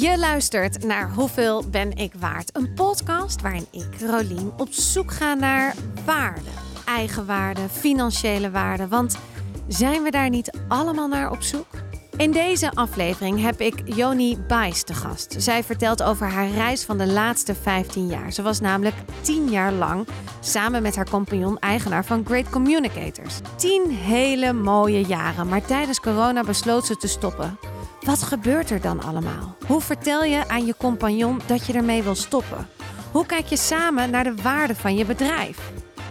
Je luistert naar Hoeveel ben ik waard? Een podcast waarin ik, Rolien, op zoek ga naar waarde. Eigenwaarde, financiële waarde. Want zijn we daar niet allemaal naar op zoek? In deze aflevering heb ik Joni Bijs te gast. Zij vertelt over haar reis van de laatste 15 jaar. Ze was namelijk 10 jaar lang samen met haar compagnon eigenaar van Great Communicators. 10 hele mooie jaren, maar tijdens corona besloot ze te stoppen. Wat gebeurt er dan allemaal? Hoe vertel je aan je compagnon dat je ermee wil stoppen? Hoe kijk je samen naar de waarde van je bedrijf?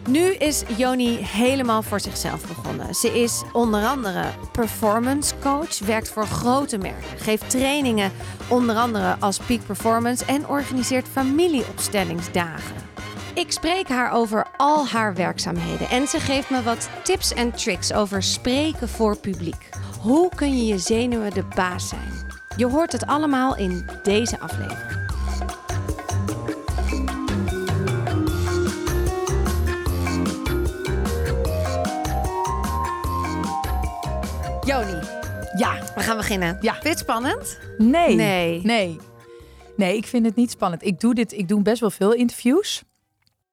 Nu is Joni helemaal voor zichzelf begonnen. Ze is onder andere performance coach, werkt voor grote merken, geeft trainingen onder andere als peak performance en organiseert familieopstellingsdagen. Ik spreek haar over al haar werkzaamheden en ze geeft me wat tips en tricks over spreken voor publiek. Hoe kun je je zenuwen de baas zijn? Je hoort het allemaal in deze aflevering. Joni, Ja, we gaan beginnen. Ja. Vind je het spannend? nee. Nee. Nee. Nee, ik vind het niet spannend. Ik doe dit, ik doe best wel veel interviews.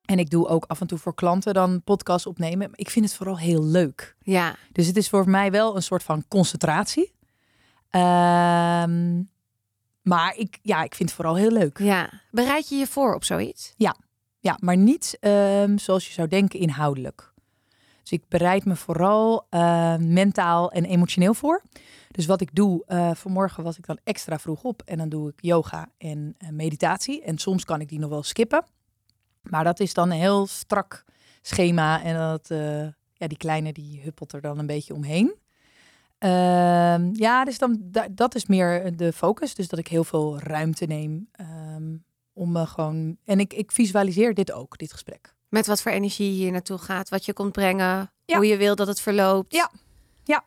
En ik doe ook af en toe voor klanten dan podcasts opnemen. Ik vind het vooral heel leuk. Ja. Dus het is voor mij wel een soort van concentratie. Ehm, maar ik, ja, ik vind het vooral heel leuk. ja. Bereid je je voor op zoiets? Ja, maar niet ehm, zoals je zou denken inhoudelijk. Dus ik bereid me vooral eh, mentaal en emotioneel voor. Dus wat ik doe, eh, vanmorgen was ik dan extra vroeg op en dan doe ik yoga en eh, meditatie. En soms kan ik die nog wel skippen. Maar dat is dan een heel strak schema en dat, eh, ja, die kleine die huppelt er dan een beetje omheen. Ehm, ja, dus dan, da- dat is meer de focus. Dus dat ik heel veel ruimte neem ehm, om me gewoon... En ik, ik visualiseer dit ook, dit gesprek. Met wat voor energie je hier naartoe gaat, wat je komt brengen, Ja. hoe je wil dat het verloopt. Ja. Ja.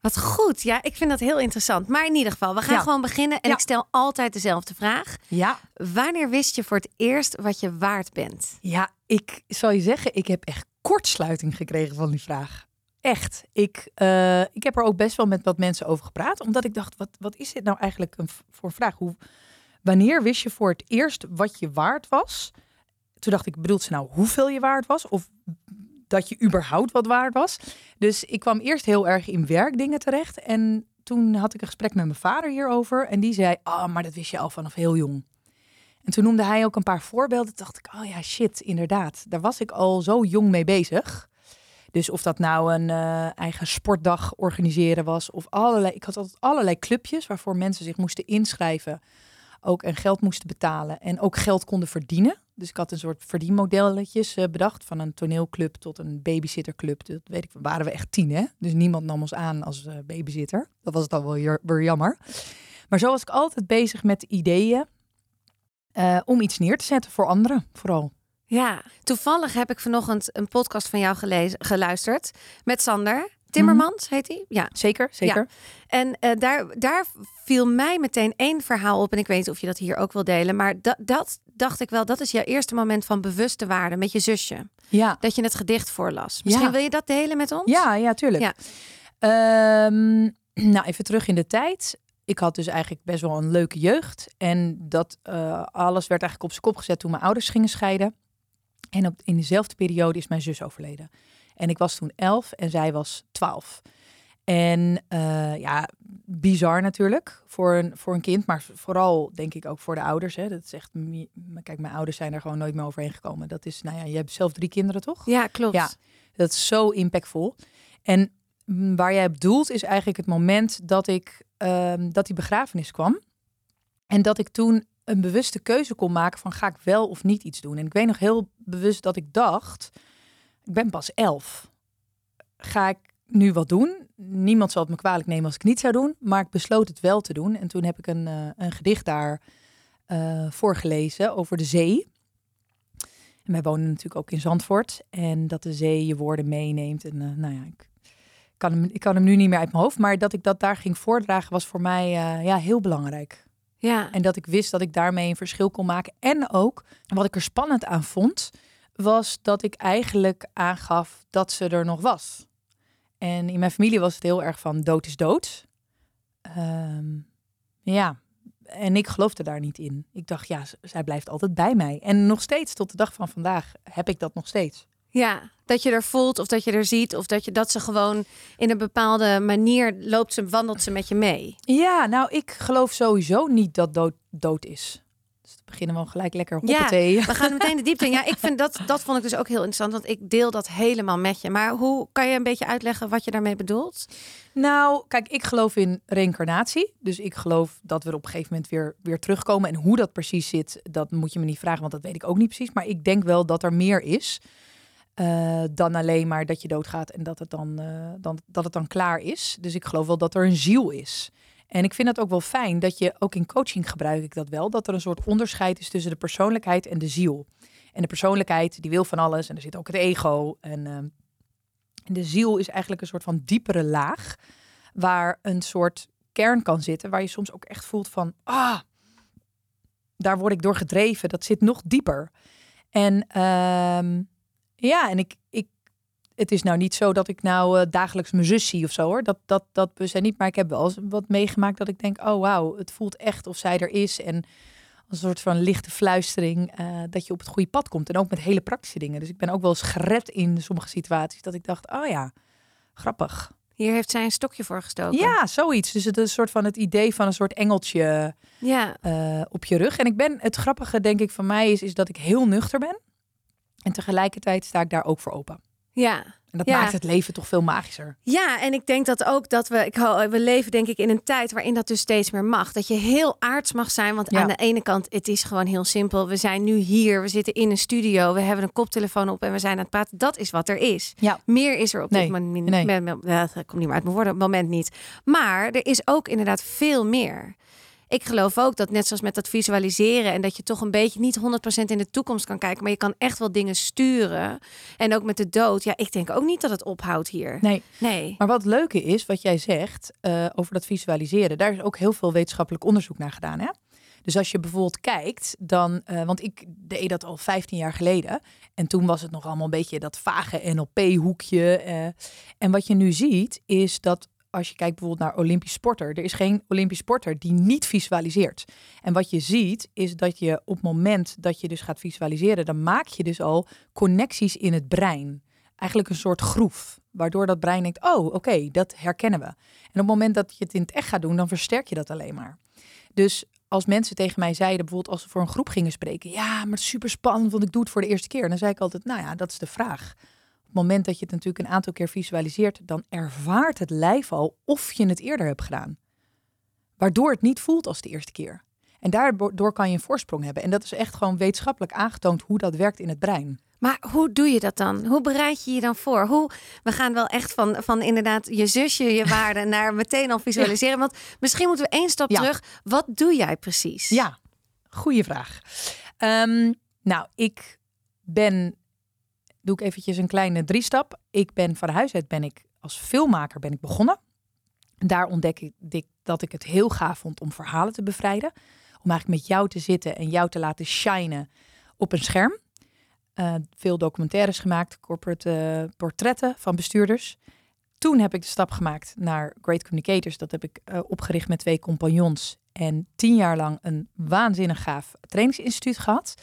Wat goed. Ja, ik vind dat heel interessant. Maar in ieder geval, we gaan Ja. gewoon beginnen. En Ja. ik stel altijd dezelfde vraag. Ja, Wanneer wist je voor het eerst wat je waard bent? ja, ik zal je zeggen, ik heb echt kortsluiting gekregen van die vraag. Echt. Ik, eh, ik heb er ook best wel met wat mensen over gepraat. Omdat ik dacht, wat, wat is dit nou eigenlijk een, voor een vraag? Hoe, wanneer wist je voor het eerst wat je waard was? Toen dacht ik, bedoelt ze nou hoeveel je waard was? Of dat je überhaupt wat waard was? Dus ik kwam eerst heel erg in werkdingen terecht. En toen had ik een gesprek met mijn vader hierover. En die zei, ah, maar dat wist je al vanaf heel jong. En toen noemde hij ook een paar voorbeelden. Dacht ik, oh ja, shit, inderdaad. Daar was ik al zo jong mee bezig. Dus of dat nou een eh, eigen sportdag organiseren was of allerlei. Ik had altijd allerlei clubjes waarvoor mensen zich moesten inschrijven. Ook en geld moesten betalen en ook geld konden verdienen. Dus ik had een soort verdienmodelletjes eh, bedacht. Van een toneelclub tot een babysitterclub. Dat weet ik, waren we echt tien hè. Dus niemand nam ons aan als eh, babysitter. Dat was dan wel weer jammer. Maar zo was ik altijd bezig met ideeën. eh, om iets neer te zetten voor anderen vooral. Ja, toevallig heb ik vanochtend een podcast van jou gelezen, geluisterd met Sander Timmermans, heet hij? Ja. Zeker, zeker. En eh, daar, daar viel mij meteen één verhaal op. En ik weet niet of je dat hier ook wil delen. Maar dat, dat dacht ik wel, dat is jouw eerste moment van bewuste waarde met je zusje. Ja, Dat je het gedicht voorlas. Misschien Ja. wil je dat delen met ons? ja, ja, tuurlijk. Ja. Ehm, nou, even terug in de tijd. Ik had dus eigenlijk best wel een leuke jeugd. En dat eh, alles werd eigenlijk op zijn kop gezet toen mijn ouders gingen scheiden. En op, in dezelfde periode is mijn zus overleden. En ik was toen elf en zij was twaalf. En eh, ja, bizar natuurlijk voor een, voor een kind, maar vooral denk ik ook voor de ouders. Hè. Dat is echt, kijk, mijn ouders zijn er gewoon nooit meer overheen gekomen. Dat is, nou ja, je hebt zelf drie kinderen, toch? Ja, klopt. Ja. Dat is zo impactvol. En mm, waar jij op doelt is eigenlijk het moment dat ik ehm, dat die begrafenis kwam. En dat ik toen een bewuste keuze kon maken van ga ik wel of niet iets doen. En ik weet nog heel bewust dat ik dacht, ben pas elf. Ga ik nu wat doen? Niemand zal het me kwalijk nemen als ik niet zou doen. Maar ik besloot het wel te doen. En toen heb ik een, eh, een gedicht daar eh, voorgelezen over de zee. En wij wonen natuurlijk ook in Zandvoort. En dat de zee je woorden meeneemt. En eh, nou ja, ik kan, hem, ik kan hem nu niet meer uit mijn hoofd. Maar dat ik dat daar ging voordragen was voor mij ja, heel belangrijk. Ja. En dat ik wist dat ik daarmee een verschil kon maken. En ook, wat ik er spannend aan vond, was dat ik eigenlijk aangaf dat ze er nog was. En in mijn familie was het heel erg van dood is dood. Ehm, ja, en ik geloofde daar niet in. Ik dacht, ja, zij blijft altijd bij mij. En nog steeds, tot de dag van vandaag, heb ik dat nog steeds. Ja, dat je er voelt of dat je er ziet of dat je dat ze gewoon in een bepaalde manier loopt ze, wandelt ze met je mee. Ja, nou, ik geloof sowieso niet dat dood, dood is. Beginnen we gelijk lekker Ja, thee. we gaan meteen de diepte in. Ja, ik vind dat, dat vond ik dus ook heel interessant, want ik deel dat helemaal met je. Maar hoe kan je een beetje uitleggen wat je daarmee bedoelt? Nou, kijk, ik geloof in reïncarnatie. Dus ik geloof dat we op een gegeven moment weer, weer terugkomen. En hoe dat precies zit, dat moet je me niet vragen, want dat weet ik ook niet precies. Maar ik denk wel dat er meer is. eh, dan alleen maar dat je doodgaat en dat het dan, eh, dan, dat het dan klaar is. Dus ik geloof wel dat er een ziel is. En ik vind het ook wel fijn dat je, ook in coaching gebruik ik dat wel, dat er een soort onderscheid is tussen de persoonlijkheid en de ziel. En de persoonlijkheid, die wil van alles en er zit ook het ego. En, ehm, de ziel is eigenlijk een soort van diepere laag, waar een soort kern kan zitten, waar je soms ook echt voelt van, ah, daar word ik door gedreven. Dat zit nog dieper. En ehm, ja, en ik, ik, het is nou niet zo dat ik nou eh, dagelijks mijn zus zie of zo hoor. Dat, dat, dat zijn niet. Maar ik heb wel eens wat meegemaakt dat ik denk, oh wauw, het voelt echt of zij er is. En als een soort van lichte fluistering eh, dat je op het goede pad komt. En ook met hele praktische dingen. Dus ik ben ook wel eens gered in sommige situaties dat ik dacht, oh ja, grappig. Hier heeft zij een stokje voor gestoken. Ja, zoiets. Dus het is een soort van het idee van een soort engeltje Ja, eh, op je rug. En ik ben, het grappige denk ik van mij is, is dat ik heel nuchter ben. En tegelijkertijd sta ik daar ook voor open. Ja. En dat Ja. maakt het leven toch veel magischer. Ja, en ik denk dat ook dat we, ik, ho- we leven denk ik in een tijd waarin dat dus steeds meer mag. Dat je heel aards mag zijn, want Ja. aan de ene kant, het is gewoon heel simpel. We zijn nu hier, we zitten in een studio, we hebben een koptelefoon op en we zijn aan het praten. Dat is wat er is. Ja. Meer is er op Nee, dit moment nee. me- me- ja, dat komt niet meer uit mijn woorden, op het moment niet. Maar er is ook inderdaad veel meer. Ik geloof ook dat net zoals met dat visualiseren en dat je toch een beetje niet 100% in de toekomst kan kijken, maar je kan echt wel dingen sturen. En ook met de dood. Ja, ik denk ook niet dat het ophoudt hier. Nee, Nee. maar wat leuke is, wat jij zegt eh, over dat visualiseren, daar is ook heel veel wetenschappelijk onderzoek naar gedaan. Hè? Dus als je bijvoorbeeld kijkt, dan, eh, want ik deed dat al 15 jaar geleden. En toen was het nog allemaal een beetje dat vage NLP-hoekje. eh. en wat je nu ziet, is dat als je kijkt bijvoorbeeld naar Olympisch sporter, er is geen Olympisch sporter die niet visualiseert. En wat je ziet, is dat je op het moment dat je dus gaat visualiseren, dan maak je dus al connecties in het brein. Eigenlijk een soort groef, waardoor dat brein denkt, oh oké, dat herkennen we. En op het moment dat je het in het echt gaat doen, dan versterk je dat alleen maar. Dus als mensen tegen mij zeiden, bijvoorbeeld als ze voor een groep gingen spreken, ja, maar super spannend, want ik doe het voor de eerste keer. Dan zei ik altijd, nou ja, dat is de vraag. Het moment dat je het natuurlijk een aantal keer visualiseert, dan ervaart het lijf al of je het eerder hebt gedaan. Waardoor het niet voelt als de eerste keer. En daardoor kan je een voorsprong hebben. En dat is echt gewoon wetenschappelijk aangetoond hoe dat werkt in het brein. Maar hoe doe je dat dan? Hoe bereid je je dan voor? Hoe, we gaan wel echt van, van inderdaad je zusje, je waarde naar meteen al visualiseren. Want misschien moeten we één stap Ja. terug. Wat doe jij precies? Ja, goede vraag. Ehm, nou, ik ben, doe ik eventjes een kleine driestap. Ik ben van huis uit ben ik als filmmaker ben ik begonnen. Daar ontdek ik dat ik het heel gaaf vond om verhalen te bevrijden. Om eigenlijk met jou te zitten en jou te laten shinen op een scherm. Eh, veel documentaires gemaakt, corporate eh, portretten van bestuurders. Toen heb ik de stap gemaakt naar Great Communicators. Dat heb ik eh, opgericht met twee compagnons. En tien jaar lang een waanzinnig gaaf trainingsinstituut gehad.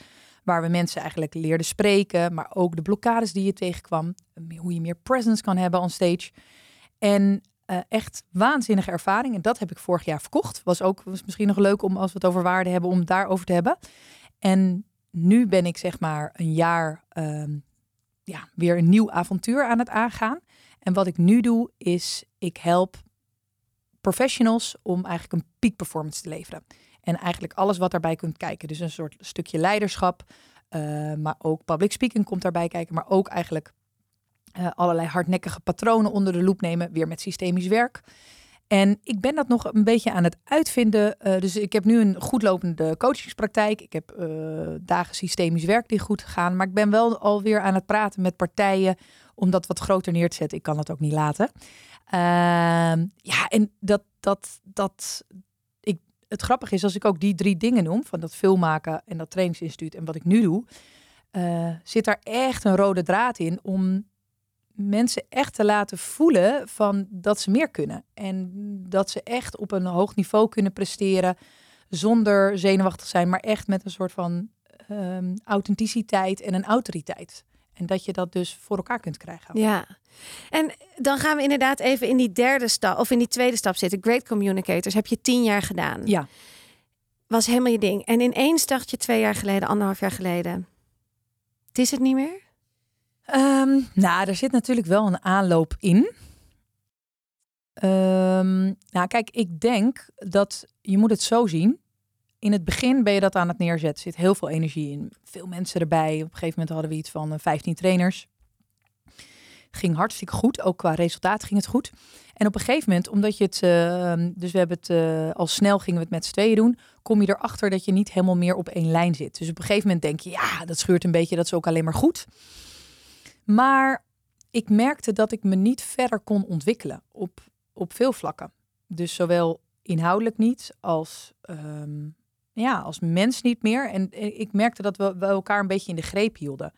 Waar we mensen eigenlijk leerden spreken, maar ook de blokkades die je tegenkwam. Hoe je meer presence kan hebben on stage. En eh, echt waanzinnige ervaring. En dat heb ik vorig jaar verkocht. Was ook was misschien nog leuk om als we het over waarde hebben, om het daarover te hebben. En nu ben ik zeg maar een jaar ehm, ja, weer een nieuw avontuur aan het aangaan. En wat ik nu doe, is ik help professionals om eigenlijk een peak performance te leveren. En eigenlijk alles wat daarbij kunt kijken. Dus een soort stukje leiderschap, eh, maar ook public speaking komt daarbij kijken. Maar ook eigenlijk eh, allerlei hardnekkige patronen onder de loep nemen, weer met systemisch werk. En ik ben dat nog een beetje aan het uitvinden. Eh, dus ik heb nu een goed lopende coachingspraktijk. Ik heb dagen systemisch werk die goed gaan. Maar ik ben wel alweer aan het praten met partijen om dat wat groter neer te zetten. Ik kan dat ook niet laten. Ehm, ja, en dat, dat, dat, het grappige is als ik ook die drie dingen noem, van dat filmmaken en dat trainingsinstituut en wat ik nu doe, eh, zit daar echt een rode draad in om mensen echt te laten voelen van dat ze meer kunnen. En dat ze echt op een hoog niveau kunnen presteren zonder zenuwachtig zijn, maar echt met een soort van ehm, authenticiteit en een autoriteit. En dat je dat dus voor elkaar kunt krijgen. Ja. En dan gaan we inderdaad even in die derde stap of in die tweede stap zitten. Great Communicators heb je tien jaar gedaan. Ja. Was helemaal je ding. En ineens dacht je twee jaar geleden, anderhalf jaar geleden. Het is het niet meer? Ehm, nou, er zit natuurlijk wel een aanloop in. Ehm, nou, kijk, ik denk dat je moet het zo zien. In het begin ben je dat aan het neerzetten. Er zit heel veel energie in. Veel mensen erbij. Op een gegeven moment hadden we iets van uh, 15 trainers. Ging hartstikke goed. Ook qua resultaat ging het goed. En op een gegeven moment, omdat je het... Uh, dus we hebben het uh, al snel gingen we het met z'n tweeën doen. Kom je erachter dat je niet helemaal meer op één lijn zit. Dus op een gegeven moment denk je, ja, dat scheurt een beetje. Dat is ook alleen maar goed. Maar ik merkte dat ik me niet verder kon ontwikkelen op, op veel vlakken. Dus zowel inhoudelijk niet als, um, ja, als mens niet meer. En ik merkte dat we, we elkaar een beetje in de greep hielden.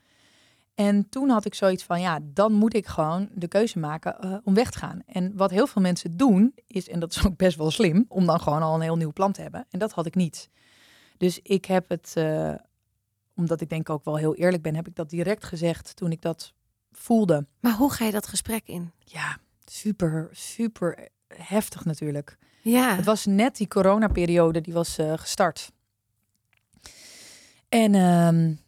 En toen had ik zoiets van, ja, dan moet ik gewoon de keuze maken uh, om weg te gaan. En wat heel veel mensen doen, is, en dat is ook best wel slim, om dan gewoon al een heel nieuw plan te hebben. En dat had ik niet. Dus ik heb het, uh, omdat ik denk ook wel heel eerlijk ben, heb ik dat direct gezegd toen ik dat voelde. Maar hoe ga je dat gesprek in? Ja, super, super heftig natuurlijk. Ja. Het was net die coronaperiode, die was uh, gestart. En um,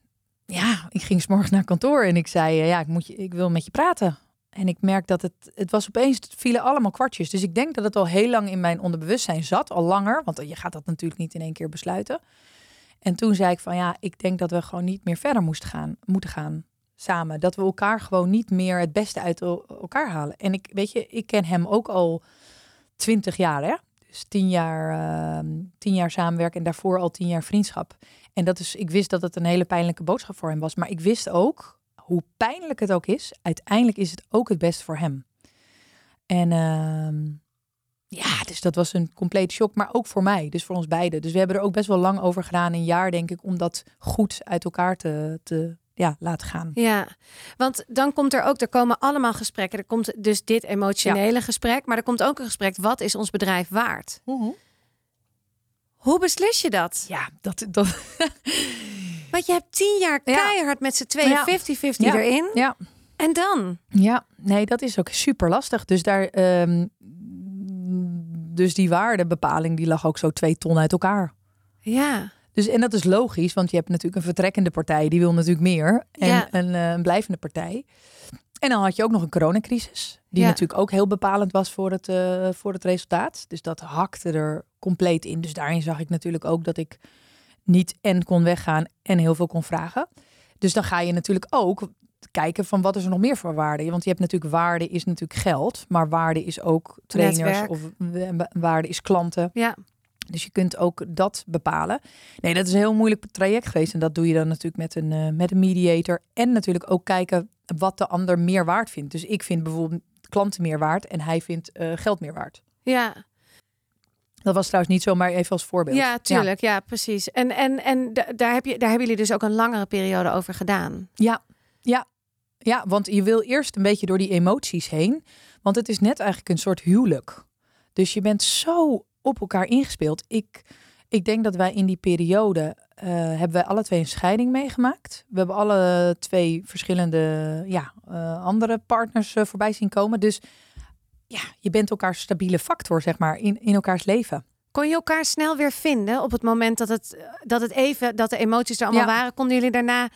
ja, ik ging s'morgens naar kantoor en ik zei, uh, ja, ik, moet je, ik wil met je praten. En ik merk dat het, het was opeens, vielen allemaal kwartjes. Dus ik denk dat het al heel lang in mijn onderbewustzijn zat, al langer. Want je gaat dat natuurlijk niet in één keer besluiten. En toen zei ik van, ja, ik denk dat we gewoon niet meer verder moesten gaan, moeten gaan samen. Dat we elkaar gewoon niet meer het beste uit elkaar halen. En ik, weet je, ik ken hem ook al twintig jaar, hè? Dus tien jaar, uh, tien jaar samenwerken en daarvoor al tien jaar vriendschap. En dat is, ik wist dat het een hele pijnlijke boodschap voor hem was. Maar ik wist ook, hoe pijnlijk het ook is, uiteindelijk is het ook het beste voor hem. En uh, ja, dus dat was een complete shock, maar ook voor mij, dus voor ons beiden. Dus we hebben er ook best wel lang over gedaan, een jaar denk ik, om dat goed uit elkaar te, te ja, laten gaan. Ja, want dan komt er ook, er komen allemaal gesprekken. Er komt dus dit emotionele ja. gesprek, maar er komt ook een gesprek, wat is ons bedrijf waard? Hoe beslis je dat? Ja, dat... dat Want je hebt tien jaar keihard ja. met z'n tweeën 50-50 ja. erin. Ja. En dan? Ja, nee, dat is ook super lastig. Dus daar, um, dus die waardebepaling, die lag ook zo twee ton uit elkaar. Ja. Dus, en dat is logisch, want je hebt natuurlijk een vertrekkende partij, die wil natuurlijk meer. En ja. een, uh, een, blijvende partij. En dan had je ook nog een coronacrisis, die ja. natuurlijk ook heel bepalend was voor het, uh, voor het resultaat. Dus dat hakte er compleet in. Dus daarin zag ik natuurlijk ook dat ik niet en kon weggaan en heel veel kon vragen. Dus dan ga je natuurlijk ook kijken van wat is er nog meer voor waarde. Want je hebt natuurlijk waarde is natuurlijk geld, maar waarde is ook trainers Netwerk. of waarde is klanten. Ja. Dus je kunt ook dat bepalen. Nee, dat is een heel moeilijk traject geweest. En dat doe je dan natuurlijk met een, uh, met een mediator. En natuurlijk ook kijken wat de ander meer waard vindt. Dus ik vind bijvoorbeeld klanten meer waard en hij vindt uh, geld meer waard. Ja. Dat was trouwens niet zo, maar even als voorbeeld. Ja, tuurlijk. Ja, ja precies. En, en, en daar, heb je, daar hebben jullie dus ook een langere periode over gedaan. Ja, ja. Ja, want je wil eerst een beetje door die emoties heen. Want het is net eigenlijk een soort huwelijk. Dus je bent zo op elkaar ingespeeld. Ik, ik denk dat wij in die periode uh, hebben wij alle twee een scheiding meegemaakt. We hebben alle twee verschillende ja, uh, andere partners uh, voorbij zien komen. Dus ja, je bent elkaars stabiele factor, zeg maar, in, in elkaars leven. Kon je elkaar snel weer vinden op het moment dat het, dat het even, dat de emoties er allemaal ja. waren? Konden jullie daarna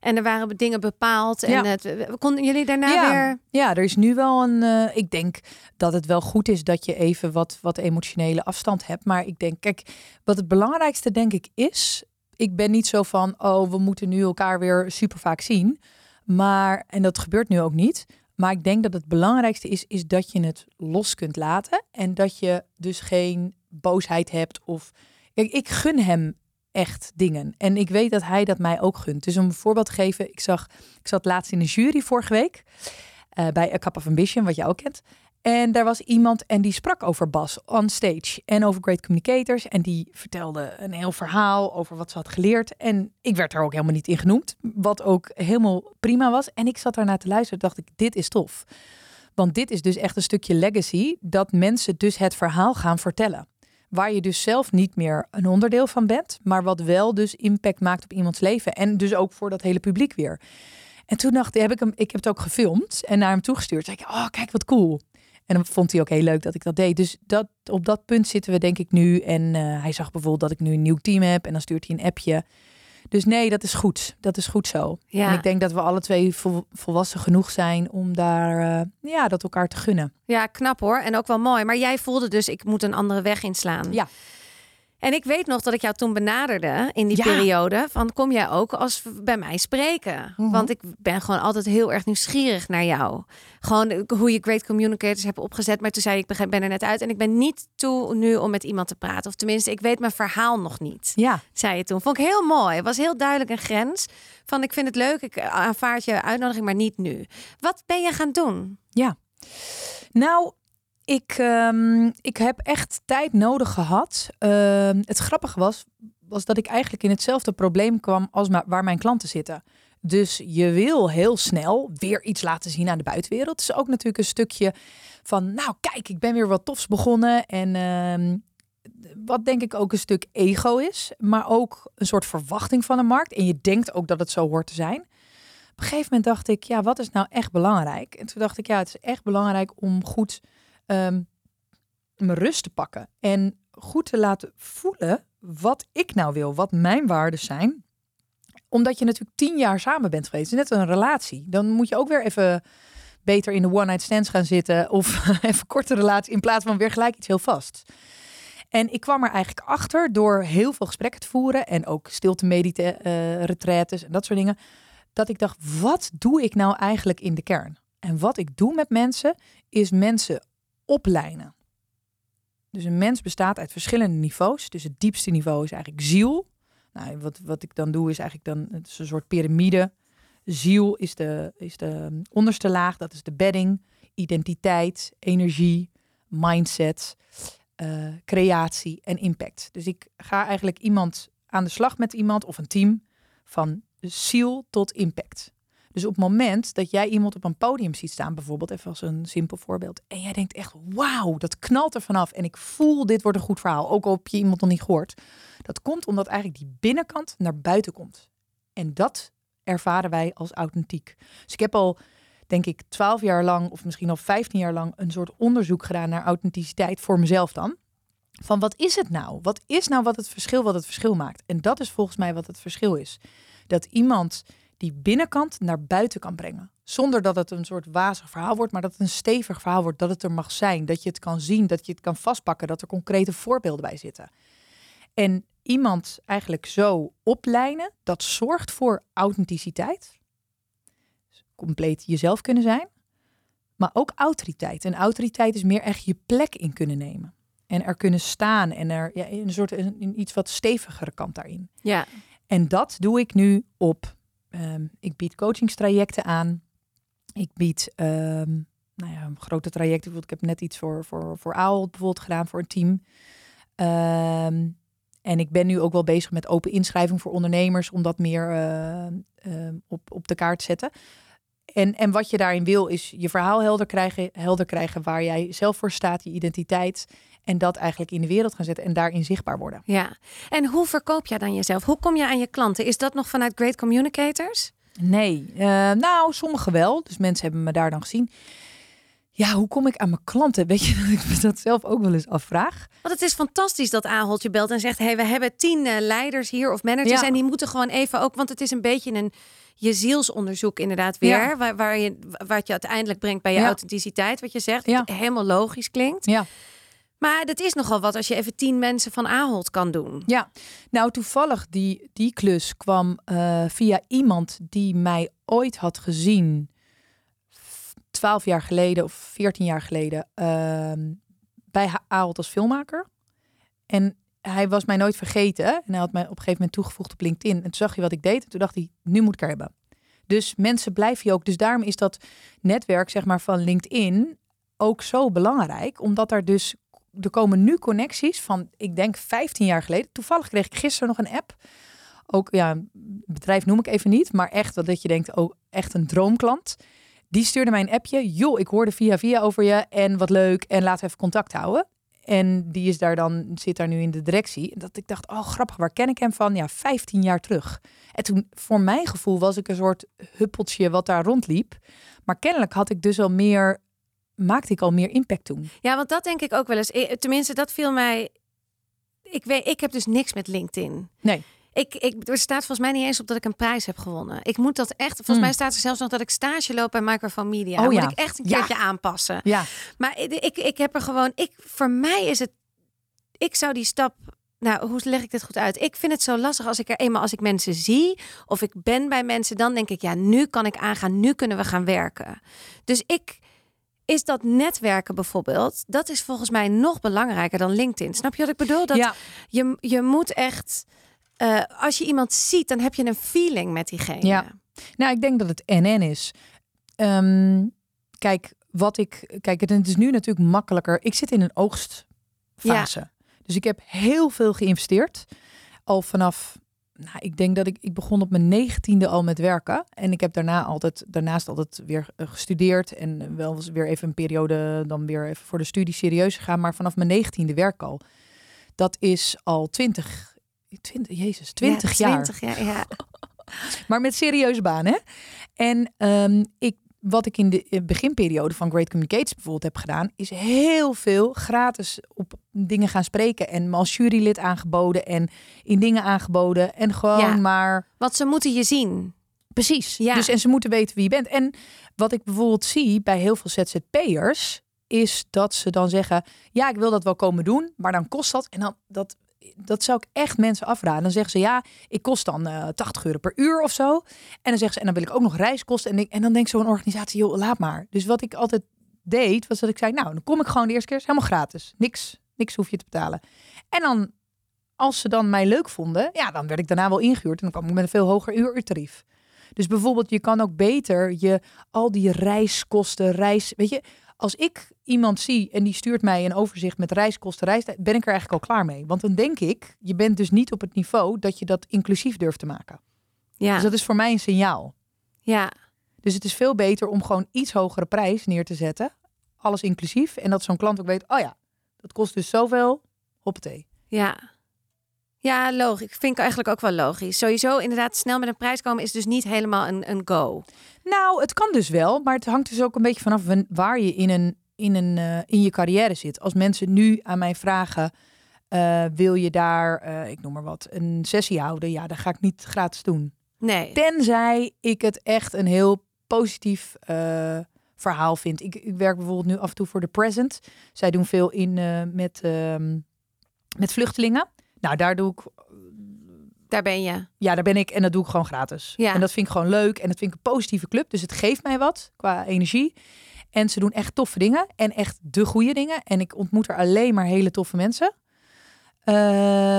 en er waren dingen bepaald. En Ja. het, konden jullie daarna ja, weer... ja, er is nu wel een. eh, ik denk dat het wel goed is dat je even wat, wat emotionele afstand hebt. Maar ik denk, kijk, wat het belangrijkste denk ik is. Ik ben niet zo van, oh, we moeten nu elkaar weer super vaak zien. Maar, en dat gebeurt nu ook niet. Maar ik denk dat het belangrijkste is, is dat je het los kunt laten. En dat je dus geen boosheid hebt. Of kijk, ik gun hem echt dingen. En ik weet dat hij dat mij ook gunt. Dus om een voorbeeld te geven, ik zag, ik zat laatst in een jury vorige week uh, bij A Cup of Ambition, wat je ook kent. En daar was iemand en die sprak over Bas on stage en over Great Communicators. En die vertelde een heel verhaal over wat ze had geleerd. En ik werd er ook helemaal niet in genoemd, wat ook helemaal prima was. En ik zat daarna te luisteren, dacht ik, dit is tof. Want dit is dus echt een stukje legacy, dat mensen dus het verhaal gaan vertellen. Waar je dus zelf niet meer een onderdeel van bent, maar wat wel dus impact maakt op iemands leven. En dus ook voor dat hele publiek weer. En toen dacht heb ik hem, ik heb het ook gefilmd en naar hem toegestuurd. Zei ik, oh kijk wat cool. En dan vond hij ook heel leuk dat ik dat deed. Dus dat, op dat punt zitten we denk ik nu. En eh, hij zag bijvoorbeeld dat ik nu een nieuw team heb. En dan stuurt hij een appje. Dus nee, dat is goed. Dat is goed zo. Ja. En ik denk dat we alle twee vol- volwassen genoeg zijn om daar eh, ja, dat elkaar te gunnen. Ja, knap hoor. En ook wel mooi. Maar jij voelde dus, ik moet een andere weg inslaan. Ja. En ik weet nog dat ik jou toen benaderde in die Ja. periode. Van kom jij ook als bij mij spreken? Mhm. Want ik ben gewoon altijd heel erg nieuwsgierig naar jou. Gewoon hoe je great communicators hebt opgezet. Maar toen zei ik, ik ben er net uit. En ik ben niet toe nu om met iemand te praten. Of tenminste, ik weet mijn verhaal nog niet. Ja. Zei je toen. Vond ik heel mooi. Het was heel duidelijk een grens. Van ik vind het leuk, ik aanvaard je uitnodiging, maar niet nu. Wat ben je gaan doen? Nou, ik, ehm, ik heb echt tijd nodig gehad. Ehm, het grappige was, was dat ik eigenlijk in hetzelfde probleem kwam als waar mijn klanten zitten. Dus je wil heel snel weer iets laten zien aan de buitenwereld. Het is ook natuurlijk een stukje van, nou kijk, ik ben weer wat tofs begonnen. En ehm, wat denk ik ook een stuk ego is, maar ook een soort verwachting van de markt. En je denkt ook dat het zo hoort te zijn. Op een gegeven moment dacht ik, ja, wat is nou echt belangrijk? En toen dacht ik, ja, het is echt belangrijk om goed ehm, mijn rust te pakken. En goed te laten voelen wat ik nou wil, wat mijn waarden zijn. Omdat je natuurlijk tien jaar samen bent geweest. Net een relatie. Dan moet je ook weer even beter in de one-night stands gaan zitten. Of even korte relatie in plaats van weer gelijk iets heel vast. En ik kwam er eigenlijk achter door heel veel gesprekken te voeren. En ook stilte medite eh retretes en dat soort dingen. Dat ik dacht, wat doe ik nou eigenlijk in de kern? En wat ik doe met mensen, is mensen oplijnen. Dus een mens bestaat uit verschillende niveaus. Dus het diepste niveau is eigenlijk ziel. Nou, wat, wat ik dan doe is eigenlijk dan een soort piramide. Ziel is de, is de onderste laag, dat is de bedding. Identiteit, energie, mindset, eh, creatie en impact. Dus ik ga eigenlijk iemand aan de slag met iemand of een team van ziel tot impact. Dus op het moment dat jij iemand op een podium ziet staan, bijvoorbeeld even als een simpel voorbeeld, en jij denkt echt, wauw, dat knalt er vanaf en ik voel dit wordt een goed verhaal, ook al heb je iemand nog niet gehoord. Dat komt omdat eigenlijk die binnenkant naar buiten komt. En dat ervaren wij als authentiek. Dus ik heb al, denk ik, twaalf jaar lang of misschien al 15 jaar lang een soort onderzoek gedaan naar authenticiteit voor mezelf dan. Van wat is het nou? Wat is nou wat het verschil, wat het verschil maakt? En dat is volgens mij wat het verschil is. Dat iemand die binnenkant naar buiten kan brengen. Zonder dat het een soort wazig verhaal wordt, maar dat het een stevig verhaal wordt. Dat het er mag zijn, dat je het kan zien, dat je het kan vastpakken, dat er concrete voorbeelden bij zitten. En iemand eigenlijk zo oplijnen, dat zorgt voor authenticiteit. Dus compleet jezelf kunnen zijn. Maar ook autoriteit. En autoriteit is meer echt je plek in kunnen nemen. En er kunnen staan en er ja, een soort een, een iets wat stevigere kant daarin. Ja, En dat doe ik nu op. ehm, ik bied coachingstrajecten aan. Ik bied ehm, nou ja, grote trajecten. Ik heb net iets voor, voor, voor Ahold bijvoorbeeld gedaan voor een team. Ehm, en ik ben nu ook wel bezig met open inschrijving voor ondernemers om dat meer eh, op, op de kaart te zetten. En, en wat je daarin wil, is je verhaal helder krijgen, helder krijgen waar jij zelf voor staat, je identiteit. En dat eigenlijk in de wereld gaan zetten en daarin zichtbaar worden. ja. En hoe verkoop jij dan jezelf? Hoe kom je aan je klanten? Is dat nog vanuit Great Communicators? Nee, eh, nou, sommige wel. Dus mensen hebben me daar dan gezien. Ja, hoe kom ik aan mijn klanten? Weet je dat ik me dat zelf ook wel eens afvraag? Want het is fantastisch dat Ahold je belt en zegt: hey, we hebben tien eh, leiders hier of managers. Ja. En die moeten gewoon even ook, want het is een beetje een je zielsonderzoek inderdaad weer. Ja. Waar, waar je, wat je uiteindelijk brengt bij je Ja. authenticiteit. Wat je zegt, Ja. helemaal logisch klinkt. Ja. Maar dat is nogal wat als je even tien mensen van Ahold kan doen. Ja, nou toevallig die, die klus kwam eh, via iemand die mij ooit had gezien. Twaalf jaar geleden of veertien jaar geleden ehm, bij Ahold als filmmaker. En hij was mij nooit vergeten. En hij had mij op een gegeven moment toegevoegd op LinkedIn. En toen zag hij wat ik deed. En toen dacht hij, nu moet ik er hebben. Dus mensen blijven je ook. Dus daarom is dat netwerk zeg maar, van LinkedIn ook zo belangrijk. Omdat er dus, er komen nu connecties van, ik denk 15 jaar geleden. Toevallig kreeg ik gisteren nog een app. Ook, ja, bedrijf noem ik even niet. Maar echt, dat je denkt, oh, echt een droomklant. Die stuurde mij een appje. Joh, ik hoorde via via over je en wat leuk. En laten we even contact houden. En die is daar dan, zit daar nu in de directie. En dat ik dacht, oh grappig, waar ken ik hem van? Ja, 15 jaar terug. En toen, voor mijn gevoel, was ik een soort huppeltje wat daar rondliep. Maar kennelijk had ik dus al meer, maakte ik al meer impact toen. Ja, want dat denk ik ook wel eens. Eh, Tenminste, dat viel mij. Ik weet, ik heb dus niks met LinkedIn. Nee. Ik, ik, er staat volgens mij niet eens op dat ik een prijs heb gewonnen. Ik moet dat echt. Volgens Mm. mij staat er zelfs nog dat ik stage loop bij Microphone Media. Oh moet ja. ik echt een Ja. keertje aanpassen. Ja, Maar ik, ik, ik heb er gewoon. Ik, voor mij is het. Ik zou die stap. Nou, hoe leg ik dit goed uit? Ik vind het zo lastig als ik er eenmaal als ik mensen zie of ik ben bij mensen, dan denk ik ja, nu kan ik aangaan, nu kunnen we gaan werken. Dus ik is dat netwerken bijvoorbeeld, dat is volgens mij nog belangrijker dan LinkedIn. Snap je wat ik bedoel? Dat ja. je, je moet echt, eh, als je iemand ziet, dan heb je een feeling met diegene. Ja. Nou, ik denk dat het NN is. Ehm, kijk, wat ik. Kijk, het is nu natuurlijk makkelijker. Ik zit in een oogstfase. Dus ik heb heel veel geïnvesteerd. Al vanaf. Nou, ik denk dat ik, ik begon op mijn negentiende al met werken. En ik heb daarna altijd, daarnaast altijd weer eh, gestudeerd. En wel eens weer even een periode dan weer even voor de studie serieus gegaan. Maar vanaf mijn negentiende werk al. Dat is al twintig, twintig jezus, twintig Ja, jaar. 20 jaar. Ja. Maar met serieuze baan, hè? En ehm, ik, wat ik in de eh, beginperiode van Great Communicates bijvoorbeeld heb gedaan, is heel veel gratis op dingen gaan spreken. En me als jurylid aangeboden en in dingen aangeboden. En gewoon Ja. maar... Want ze moeten je zien. Precies. Ja. Dus, en ze moeten weten wie je bent. En wat ik bijvoorbeeld zie bij heel veel ZZP'ers, is dat ze dan zeggen, ja, ik wil dat wel komen doen, maar dan kost dat. En dan, dat, dat zou ik echt mensen afraden. Dan zeggen ze, ja, ik kost dan eh 80 euro per uur of zo. En dan zeggen ze, en dan wil ik ook nog reiskosten. En, en dan denkt zo'n organisatie, joh, laat maar. Dus wat ik altijd deed, was dat ik zei, nou, dan kom ik gewoon de eerste keer, helemaal gratis. Niks, niks hoef je te betalen. En dan, als ze dan mij leuk vonden, ja, dan werd ik daarna wel ingehuurd. En dan kwam ik met een veel hoger uurtarief. Dus bijvoorbeeld, je kan ook beter je al die reiskosten, reis, weet je, als ik iemand zie en die stuurt mij een overzicht met reiskosten, reis, ben ik er eigenlijk al klaar mee. Want dan denk ik, je bent dus niet op het niveau dat je dat inclusief durft te maken. Ja. Dus dat is voor mij een signaal. ja. Dus het is veel beter om gewoon iets hogere prijs neer te zetten, alles inclusief, en dat zo'n klant ook weet, oh ja, dat kost dus zoveel, hoppatee. Ja. Ja, logisch. Ik vind ik eigenlijk ook wel logisch. Sowieso inderdaad snel met een prijs komen is dus niet helemaal een, een go. Nou, het kan dus wel, maar het hangt dus ook een beetje vanaf waar je in, een, in, een, eh, in je carrière zit. Als mensen nu aan mij vragen, eh, wil je daar, eh, ik noem maar wat, een sessie houden? Ja, dat ga ik niet gratis doen. Nee. Tenzij ik het echt een heel positief verhaal vind. Ik, ik werk bijvoorbeeld nu af en toe voor The Present. Zij doen veel in met, ehm, met vluchtelingen. Nou, daar doe ik Daar ben je. ja, daar ben ik en dat doe ik gewoon gratis. Ja. En dat vind ik gewoon leuk en dat vind ik een positieve club. Dus het geeft mij wat qua energie. En ze doen echt toffe dingen en echt de goede dingen. En ik ontmoet er alleen maar hele toffe mensen. En